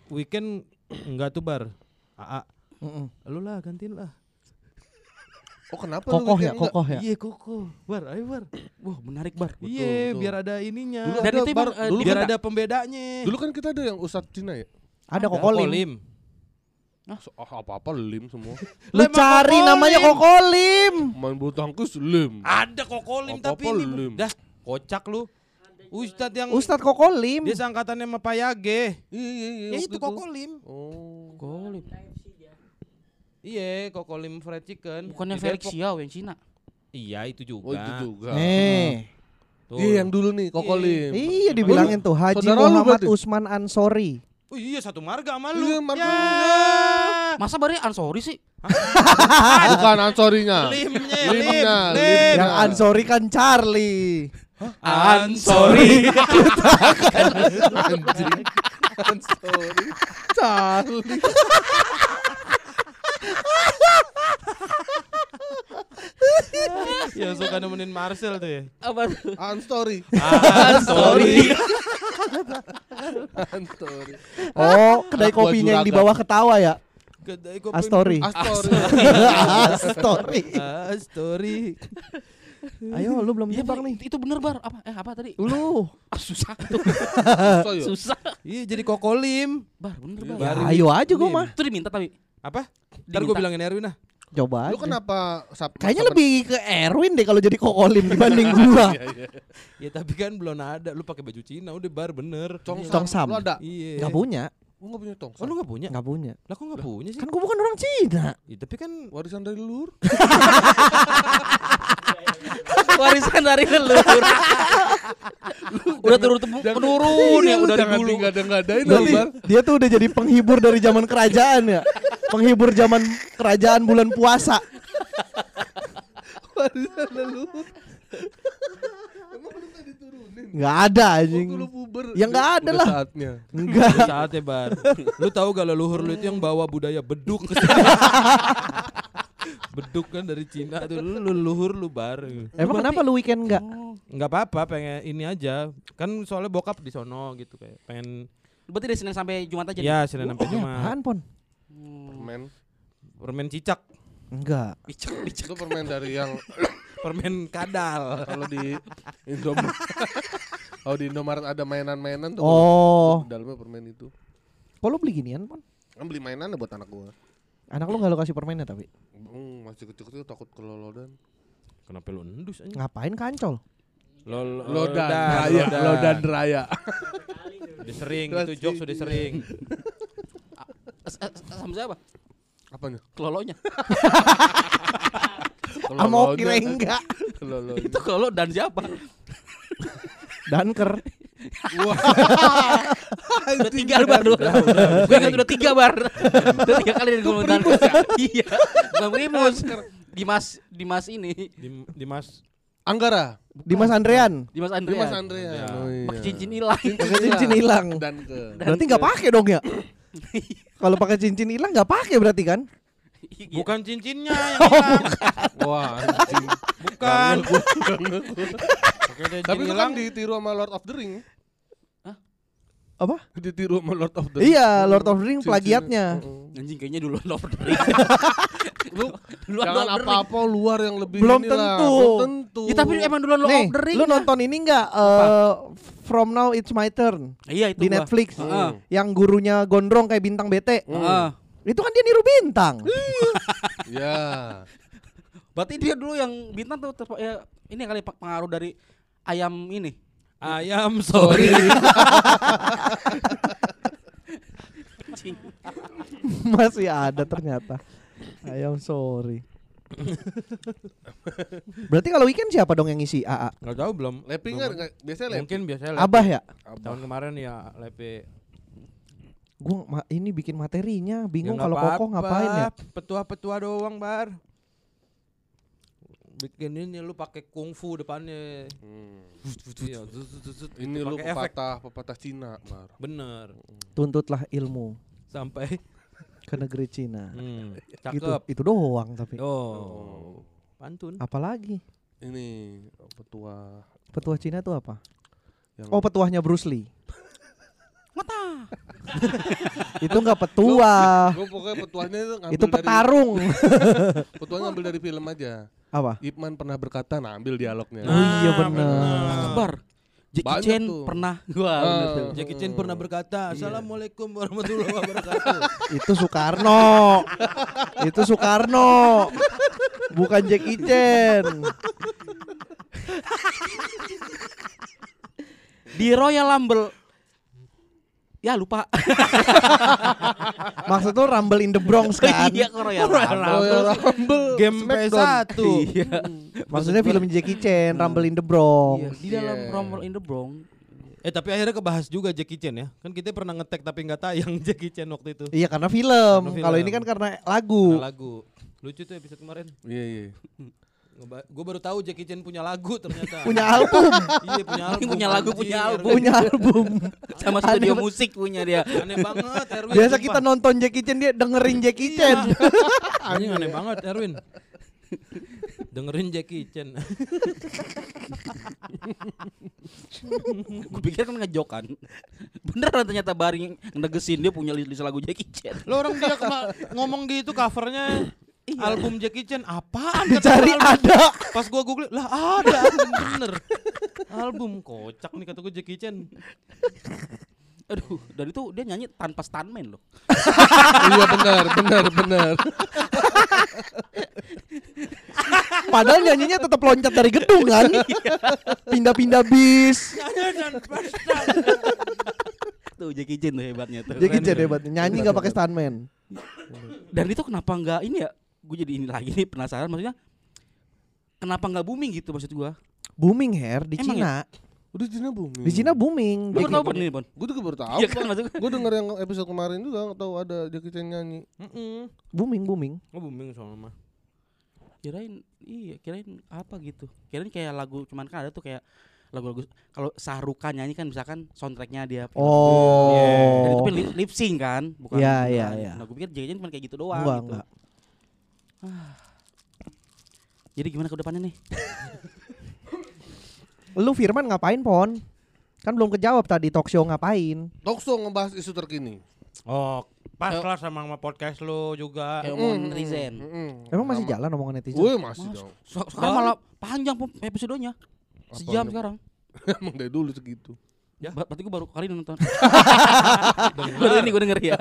weekend enggak tuh bar. Aa, Mm-mm. lu lah gantiin lah. Oh, kenapa Kokoh lu ya, kokoh ya. Iya koko. Bar, ayo bar. Wah, menarik bar. Iya, betul. biar ada ininya. Dulu Dan ada itu bar, eh, dulu biar kan ada pembedanya. Dulu kan kita ada yang Ustadz Cina ya? Ada Ada kokolim. Kolim. So, ah, apa-apa lim semua. *laughs* Lu cari kokolim. namanya kokolim. Main bulu tangkis lim. Ada kokolim tapi Apa-apa ini lim. dah kocak lu. Ustadz yang Ustadz kokolim. dia seangkatannya sama Payage. Iya, iya, iya. Ya itu kokolim. Oh. Golip. Iya, kokolim fried chicken. Bukannya Felix. Xiao yang Cina. Iya, itu juga. Oh, itu juga. Eh. Tuh. Iya, yang dulu nih kokolim. Iya dibilangin tuh Haji saudara Muhammad? Usman Ansori. Oh iya satu marga sama lu. Iya, marga. Ya. Masa bari Ansori sih? Bukan ansorinya. Limnya, lim, Limnya, lim. lim. Yang Ansori kan Charlie. Ansori. Anjing. Ansori. Charlie. Yang suka nemenin Marcel tuh ya. Apa tuh? Anstori. Ansori. Anstori. Oh, kedai kopinya yang di bawah ketawa ya. Kedai kopi. Astori. Astori. Astori. Astori. *laughs* Ayo lu belum Iya, jebak Bar. nih. Itu bener bar. Apa? Eh apa tadi? Lu. *laughs* Ah, susah tuh. Susah ya? susah. Iya jadi kokolim. Bar, bener Iya, bar. Ya, ayo aja gua mah. Itu diminta tapi. Apa? Ntar gue bilangin Erwin ah. Coba Lu aja. kenapa sab- Kayaknya lebih ke Erwin deh kalau jadi kokolin dibanding gua. *laughs* Iya, iya. Ya tapi kan belum ada. Lu pakai baju Cina udah bar bener. Tongsam. Tongsam. Lu ada? Iya. Nggak punya, Lu enggak punya tongsam. Oh lu gak punya? nggak punya. Lah kok gak punya sih? Kan gua bukan orang Cina. Ya, tapi kan Warisan dari leluhur. *laughs* Warisan dari leluhur. udah turun temuk penurun ya udah dari jangan dulu. ngadain Bar. dia tuh udah jadi penghibur dari zaman kerajaan ya. Penghibur zaman kerajaan bulan puasa. Warisan leluhur. Emang lu tadi turunin. Nggak ada anjing. lu puber. Ya nggak udah ada lah. Saatnya. Enggak. Udah saatnya bar. Lu tahu gak leluhur lu itu yang bawa budaya beduk ke sini. *laughs* beduk kan dari Cina tuh lu leluhur lu bar. Emang kenapa lu weekend enggak? Nggak apa-apa pengen ini aja. Kan soalnya bokap di sono gitu kayak pengen Berarti dari Senin sampai Jumat aja. ya Senin sampai Oh, Jumat. apaan, Pon? Hmm. Permen. Permen cicak, Enggak. Dicek, dicek. Itu permen dari yang *coughs* permen kadal. kalau di Indomaret. *laughs* kalau di Indomaret ada mainan-mainan tuh. Oh. Dalamnya permen itu. Kok lu beli ginian, Pon? Kan beli mainan buat anak gua. Anak lu enggak lu kasih permennya tapi. Hmm, masih kecil-kecil takut kelolodan. Kenapa lu endus aja? Ngapain kancol? Lol, Lodan raya, lodan raya. Udah sering itu Kelas jokes udah tiga. sering. Sama siapa? Apanya? Kelolonya. *laughs* Sama Oki enggak. Itu kelolo dan siapa? Danker. *laughs* udah tiga baru. Gue ingat udah tiga bar. udah tiga kali dia ngomong dan Iya. Bukan primus. Dimas Dimas ini. Dim, Dimas Anggara. Dimas Andrean. Dimas Dimas Andreas. Andrea. Ya. Oh, iya. Pakai cincin hilang. Pakai cincin hilang. Dan ke. Berarti nggak pakai dong ya? *laughs* Kalau pakai cincin hilang nggak pakai berarti kan? Iya. bukan cincinnya yang hilang. Wah, anjing. Bukan. Tapi itu hilang. kan ditiru sama Lord of the Ring. Apa? Ditiru sama Lord of the Ring. Iya, Lord of the Ring Cincin. plagiatnya. Anjing kayaknya dulu Lord of the Ring. *laughs* Lu Duluan jangan apa-apa luar yang lebih Belum inilah. tentu. Belum tentu. Ya tapi emang duluan Lord of the Ring. lu nonton ini nggak? eh, From Now It's My Turn Iya itu di gua. Netflix. Yang gurunya gondrong kayak bintang BT. Heeh. Itu kan dia niru bintang. Ya. *laughs* Berarti dia dulu yang bintang tuh ya, ini kali pak- pengaruh dari ayam ini. Ayam sorry. *laughs* Masih ada ternyata. Ayam sorry. Berarti kalau weekend siapa dong yang ngisi AA? Enggak tahu belum. Lapping Belum. biasanya lapping. Mungkin biasanya Lepi. Abah ya? Tahun kemarin ya Lepe. Gua ma- ini bikin materinya, bingung Ya, kalau kokoh ngapain ya? Petua-petua doang, Bar. Bikin ini lu pakai kungfu depannya. Hmm. Iya, zut, zut, zut, zut. Ini lu Pakai efek. pepatah pepatah Cina, Mar. Bener. Tuntutlah ilmu Sampai ke negeri Cina. hmm, Itu cakep. itu doang tapi. Oh. Pantun. Apalagi Ini petua petua Cina tuh apa? yang Oh, petuahnya Bruce Lee. *laughs* Mata. *laughs* itu enggak petua. Gua pokoknya petuahnya itu itu dari petarung. *laughs* petuahnya ngambil dari film aja. Apa? Ipman pernah berkata, nah ambil dialognya. Oh iya Nah, bener. Akbar. Jackie Banyak Chan tuh. pernah *laughs* gua Ah. bener tuh. Jackie Chan pernah berkata, Iya. Assalamualaikum warahmatullahi wabarakatuh. *laughs* itu Soekarno. itu Soekarno. Bukan Jackie Chan. Di Royal Rumble. Ya lupa. *laughs* Maksud tuh Rumble in the Bronx kan? iya Royal Rumble. Royal Rumble. Game PS1. Iya. Maksudnya film Jackie Chan, Rumble in the Bronx. Iya, di dalam Iya. Rumble in the Bronx. Eh tapi akhirnya kebahas juga Jackie Chan ya. Kan kita pernah ngetek tapi nggak tayang *laughs* Jackie Chan waktu itu. Iya karena film. Karena Kalau ini kan karena lagu. Lagu. Lucu tuh episode kemarin. Iya, iya. *laughs* Gue baru tahu Jackie Chan punya lagu ternyata. *laughs* Punya album, iya punya album. Punya lagu, punya album. punya album. Sama studio Aneh- musik punya dia. *laughs* Aneh banget Erwin. Biasa sumpah. kita nonton Jackie Chan dia dengerin Jackie Iya. Chan. *laughs* Anjing aneh banget Erwin. Dengerin Jackie Chan. Gue pikir kan ngejokan. Beneran ternyata Baring ngedegesin dia punya list, list lagu Jackie Chan. Lo orang dia ngomong gitu covernya album Jackie Chan apaan? *laughs* Cari gua, album. ada. Pas gua google lah ada album bener. Album kocak nih kata gue Jackie Chan. Aduh, dan itu dia nyanyi tanpa stuntman loh. *laughs* iya benar, benar, benar. *laughs* Padahal nyanyinya tetap loncat dari gedung kan. Pindah-pindah bis. Tuh Jackie Chan tuh hebatnya tuh. Jadi kecil hebat. Nyanyi nggak pakai stuntman. Dan itu kenapa nggak ini ya? Gue jadi ini lagi nih penasaran maksudnya. Kenapa nggak booming gitu maksud gua? Booming hair di Emang Cina. Udah Cina booming. Di Cina booming. Gue baru tahu nih, Bon. Gue juga baru tahu. Iya kan maksud gua. Gue denger yang episode kemarin juga nggak tahu ada Jackie Chan nyanyi. Mm-mm. booming booming. Oh booming soalnya mah. Kirain iya, kirain apa gitu. Kirain kayak lagu cuman kan ada tuh kayak lagu-lagu kalau Sahrukan nyanyi kan misalkan soundtracknya dia Oh. Dan itu kan lip, lip sync kan, bukan Iya, iya, iya. Nah, gue pikir Jackie Chan cuma kayak gitu doang Enggak, gitu. enggak. Jadi gimana ke depannya nih? *laughs* Lu Firman ngapain, Pon? Kan belum kejawab tadi talk show ngapain? Talkshow ngebahas isu terkini. Oh, pas Eh. lah sama, sama podcast lu juga. Kayak Mm, omongan mm, netizen. mm, mm. Emang masih Sama- jalan omongan netizen? Gue masih Mas- dong. So- sekarang malah panjang episodenya. Sejam sekarang. *laughs* Emang dari dulu segitu. Ya. berarti gue baru kali nonton. *laughs* baru ini gue denger ya.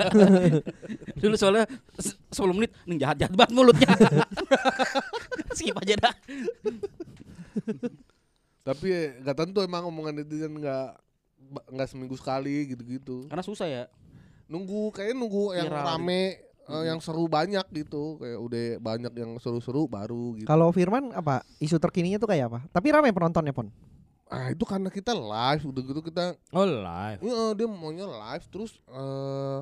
*laughs* Dulu soalnya se- 10 menit nih jahat jahat banget mulutnya. *laughs* Skip aja dah. Tapi ya, nggak tentu emang omongan netizen nggak ba- nggak seminggu sekali gitu-gitu. Karena susah ya. Nunggu kayaknya nunggu yang Viral rame, eh, Mhm. yang seru banyak gitu. Kayak udah banyak yang seru-seru baru gitu. Kalau Firman apa? Isu terkininya tuh kayak apa? Tapi ramai penontonnya, Pon. Ah itu karena kita live, udah gitu kita, Oh live. Iya, dia maunya live terus eh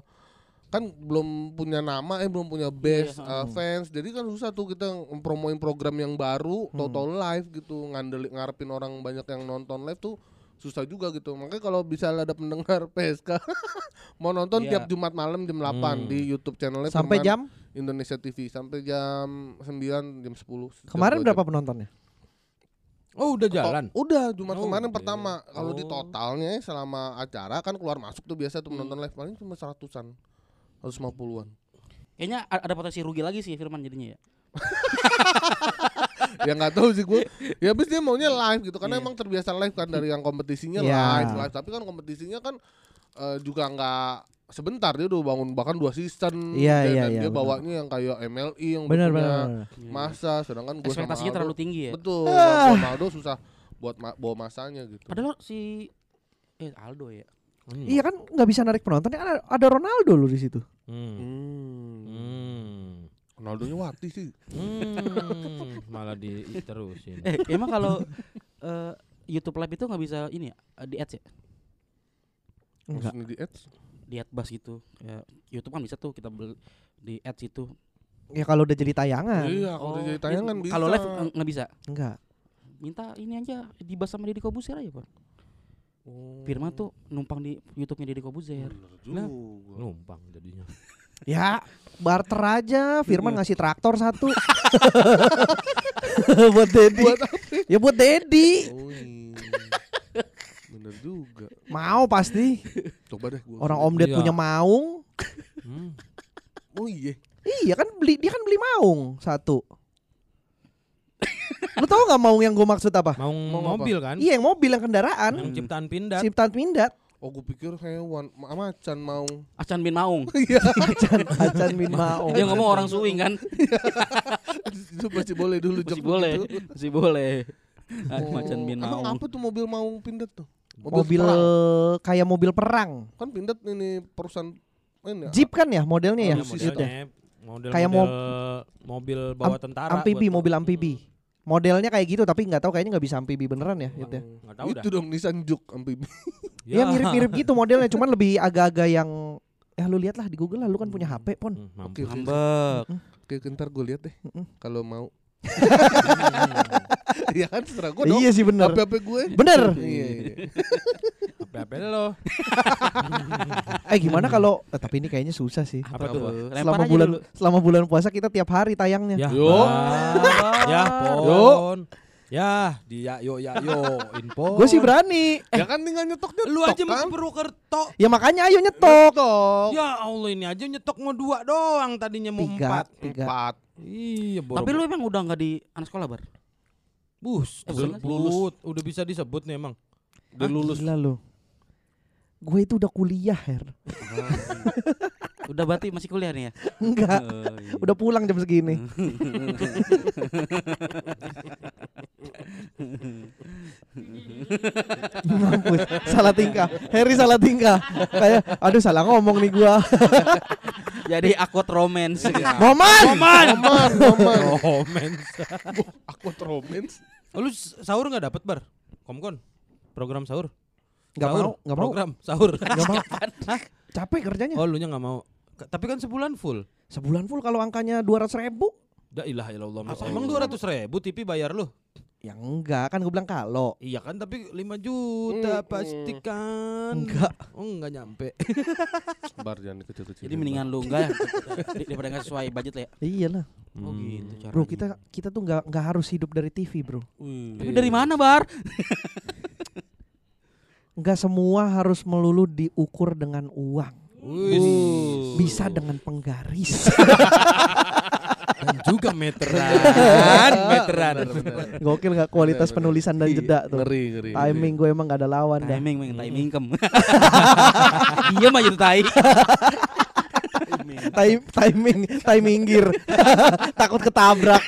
kan belum punya nama, eh belum punya base Iya, eh, fans, jadi kan susah tuh kita promoin program yang baru, Hmm. total live gitu, ngandel ngarepin orang banyak yang nonton live tuh susah juga gitu. Makanya kalau bisa ada pendengar *laughs* PSK mau nonton Iya. tiap Jumat malam jam 8 Hmm. di YouTube channelnya Sampai jam Indonesia TV sampai jam 9 jam 10. jam kemarin berapa jam. penontonnya? Oh udah jalan. udah Jumat Oh, kemarin oke. pertama. Kalau di Oh. totalnya selama acara kan keluar masuk tuh biasa tuh Hmm. menonton live paling cuma seratusan. 150-an. Kayaknya a- ada potensi rugi lagi sih Firman jadinya ya. *laughs* ya nggak tahu sih gue. *laughs* Ya habis dia maunya live gitu karena Iya. emang terbiasa live kan dari *laughs* yang kompetisinya Iya. live, live. Tapi kan kompetisinya kan eh, juga nggak sebentar dia udah bangun bahkan dua season Iya, dan, iya, dan iya, dia benar. bawanya yang kayak MLI yang Benar punya benar. benar. masa sedangkan gue sama Ekspektasinya Aldo terlalu tinggi ya. betul gua sama Aldo susah buat ma- bawa masanya gitu Padahal si eh Aldo ya. Iya kan nggak bisa narik penonton ya ada, ada Ronaldo lu di situ. Hmm. hmm. Hmm. Ronaldo nya wati sih Hmm. Malah di terusin. Eh emang kalau eh, YouTube Live itu nggak bisa ini ya di ads ya? Enggak. Maksudnya di ads Di adbus gitu. Ya, YouTube kan bisa tuh kita beli di ads itu. Ya kalau udah jadi tayangan. iya kalau udah jadi tayangan i- bisa Kalau live eh, nggak bisa. Enggak. Minta ini aja dibahas sama Deddy Kobuzer aja, Pak. Oh. Firman tuh numpang di YouTube-nya Deddy Kobuzer. Nah. Numpang jadinya. *laughs* Ya barter aja. Firman Iya. ngasih traktor satu. *laughs* buat Dedi. *laughs* Ya buat Dedi. Oh, iya. Bener juga. Mau pasti. Coba deh gua. Orang Om Ded Iya. punya maung. Hmm. Oh iya. Iya kan beli dia kan beli maung satu. Lu tau gak maung yang gue maksud apa? Mau Mau apa? mobil kan? Iya yang mobil yang kendaraan. Yang ciptaan pindat. Ciptaan Mindat. Oh gue pikir hewan Ma- macan mau. Acan bin Maung. *laughs* Acan, Acan min maung. Dia ngomong orang suwing kan. *laughs* Itu masih boleh dulu Masih jok boleh. Masih boleh. Oh. Acan bin Emang Maung. apa tuh mobil maung pindat tuh? Mobil perang. kayak mobil perang. kan pindat ini perusahaan ini ya? Jeep kan ya modelnya ya? Modelnya model Kayak model, mob- mobil bawa tentara Amfibi, buat- mobil amfibi. Modelnya kayak gitu tapi nggak tahu kayaknya nggak bisa amfibi beneran ya gitu ya. Tahu dah. Itu dong Nissan Juke amfibi. *laughs* Ya mirip-mirip gitu *laughs* modelnya cuman lebih agak-agak yang ya lu lihat lah di Google lah lu kan punya HP pon. Hmm. Oke, oke. Ngambek. Oke, ntar gue lihat deh Mm-mm. kalau mau. *laughs* *laughs* Iya kan setelah gue dong. Iya sih bener. HP HP gue. Bener. Iya. iya. *laughs* HP lo. *laughs* Eh gimana kalau eh, tapi ini kayaknya susah sih. Apa tuh? Lempar Selama bulan dulu. selama bulan puasa kita tiap hari tayangnya. Ya. Yo. Ya, pon. Ya, dia yo ya yo info. Gue sih berani. Ya kan tinggal nyetok nyetok Lu aja kan. mau ke Purwokerto. Ya makanya ayo nyetok. Nyetok. Ya Allah ini aja nyetok mau dua doang tadinya mau Tiga, empat. tiga. Empat. Iya, Tapi lu emang udah nggak di anak sekolah bar? Bus, Eh, udah lulus, udah bisa disebut nih emang. Udah lulus. Gila lu. Gue itu udah kuliah, Her. Udah *laughs* Udah berarti masih kuliah nih ya? Enggak. Oh, iya. Udah pulang jam segini. Mampus, salah tingkah. Harry salah tingkah. Kayak aduh salah ngomong nih gua. *laughs* Jadi akut romance. Momen. Roman, Roman. Oh, men. Aku romance. Oh, lu sahur nggak dapat bar? Komkon. Program sahur. Enggak Sahur. mau, enggak mau. Program sahur. *laughs* Enggak mau. Capek kerjanya. oh, lu nya nggak mau. K- Tapi kan sebulan full. Sebulan full kalau angkanya 200 ribu. Da ilah ilallah. Oh. Emang 200 ribu TV bayar lu? Ya enggak, kan gue bilang kalau. Iya kan tapi 5 juta Mm, pasti kan. Enggak. Oh, enggak nyampe. *laughs* Bar jangan kecil-kecil. Jadi mendingan lu enggak ya daripada enggak sesuai budget lah ya. Iyalah. Oh Hmm. gitu cara. Bro, kita kita tuh enggak enggak harus hidup dari TV, Bro. Tapi dari mana, Bar? *laughs* Enggak semua harus melulu diukur dengan uang. Wih. Bisa dengan penggaris. *laughs* Dan juga meteran, meteran. Gokil nggak kualitas Bener, bener. penulisan dan jeda tuh. Ngeri, ngeri. Timing gue emang gak ada lawan dah. Timing, timing kem. *laughs* Diam aja tuh tai. *laughs* Time, timing, timing gear. *laughs* Takut ketabrak.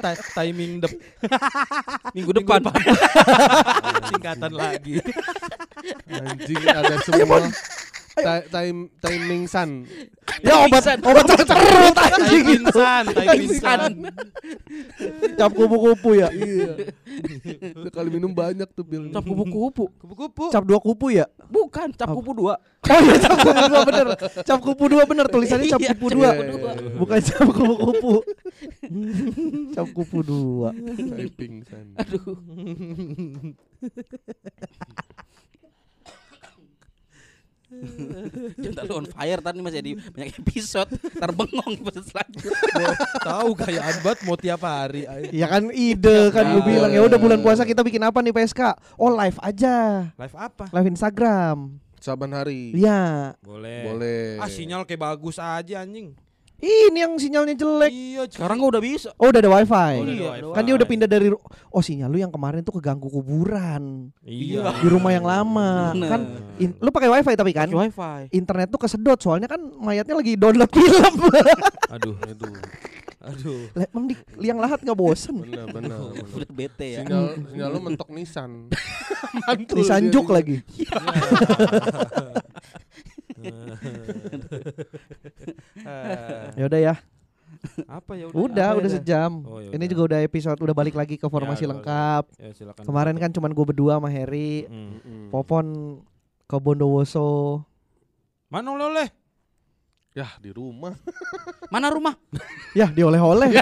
Ti- timing dep Minggu depan. singkatan lagi. Anjing ada semua Ti- time timing sun. *laughs* ya obat obat cerut anjing itu. Pingsan, tai pingsan. Cap kupu-kupu ya. Iya. *laughs* Sekali minum banyak tuh Bil. Cap kupu-kupu. Kupu-kupu. Cap dua kupu ya? Bukan, cap kupu dua. Oh iya cap kupu dua bener. Cap kupu dua bener tulisannya cap Iya, kupu dua. kupu dua. Bukan cap kupu-kupu. cap kupu dua. Typing sun. Aduh. *laughs* Jangan terlalu on fire tadi masih ada banyak episode Terbengong episode selanjutnya Tahu gayaan banget mau tiap hari. Ya kan ide kan gue bilang ya udah bulan puasa kita bikin apa nih PSK? Oh live aja. Live apa? Live Instagram. Saban hari. Iya. Boleh. Boleh. Ah sinyal kayak bagus aja anjing. Ini yang sinyalnya jelek. Iya, Sekarang gua udah bisa Oh udah ada wifi. Oh, udah ada Iya, wifi. Kan dia udah pindah dari Oh sinyal lu yang kemarin tuh keganggu kuburan Iya. di rumah yang lama. Bener. Kan in- lu pakai wifi tapi kan wifi internet tuh kesedot soalnya kan mayatnya lagi download film. *laughs* Aduh, Aduh. aduh. Lah, Emang di liang lahat nggak bosen? Benar, benar. *laughs* benar. Udah bete ya Sinyal sinyal lu mentok Nissan. *laughs* Mantul Disanjuk dia. lagi. Ya udah ya. Apa ya Udah, Apa udah ya? sejam. Oh, ya Ini udah. juga udah episode udah balik lagi ke formasi udah lengkap. Ya, silakan. Kemarin kan cuman gue berdua sama Harry, Hmm. Mm-mm. Popon ke Bondowoso. Mana oleh-oleh? Yah, di rumah. *laughs* Mana rumah? Ya, dioleh-oleh. *laughs*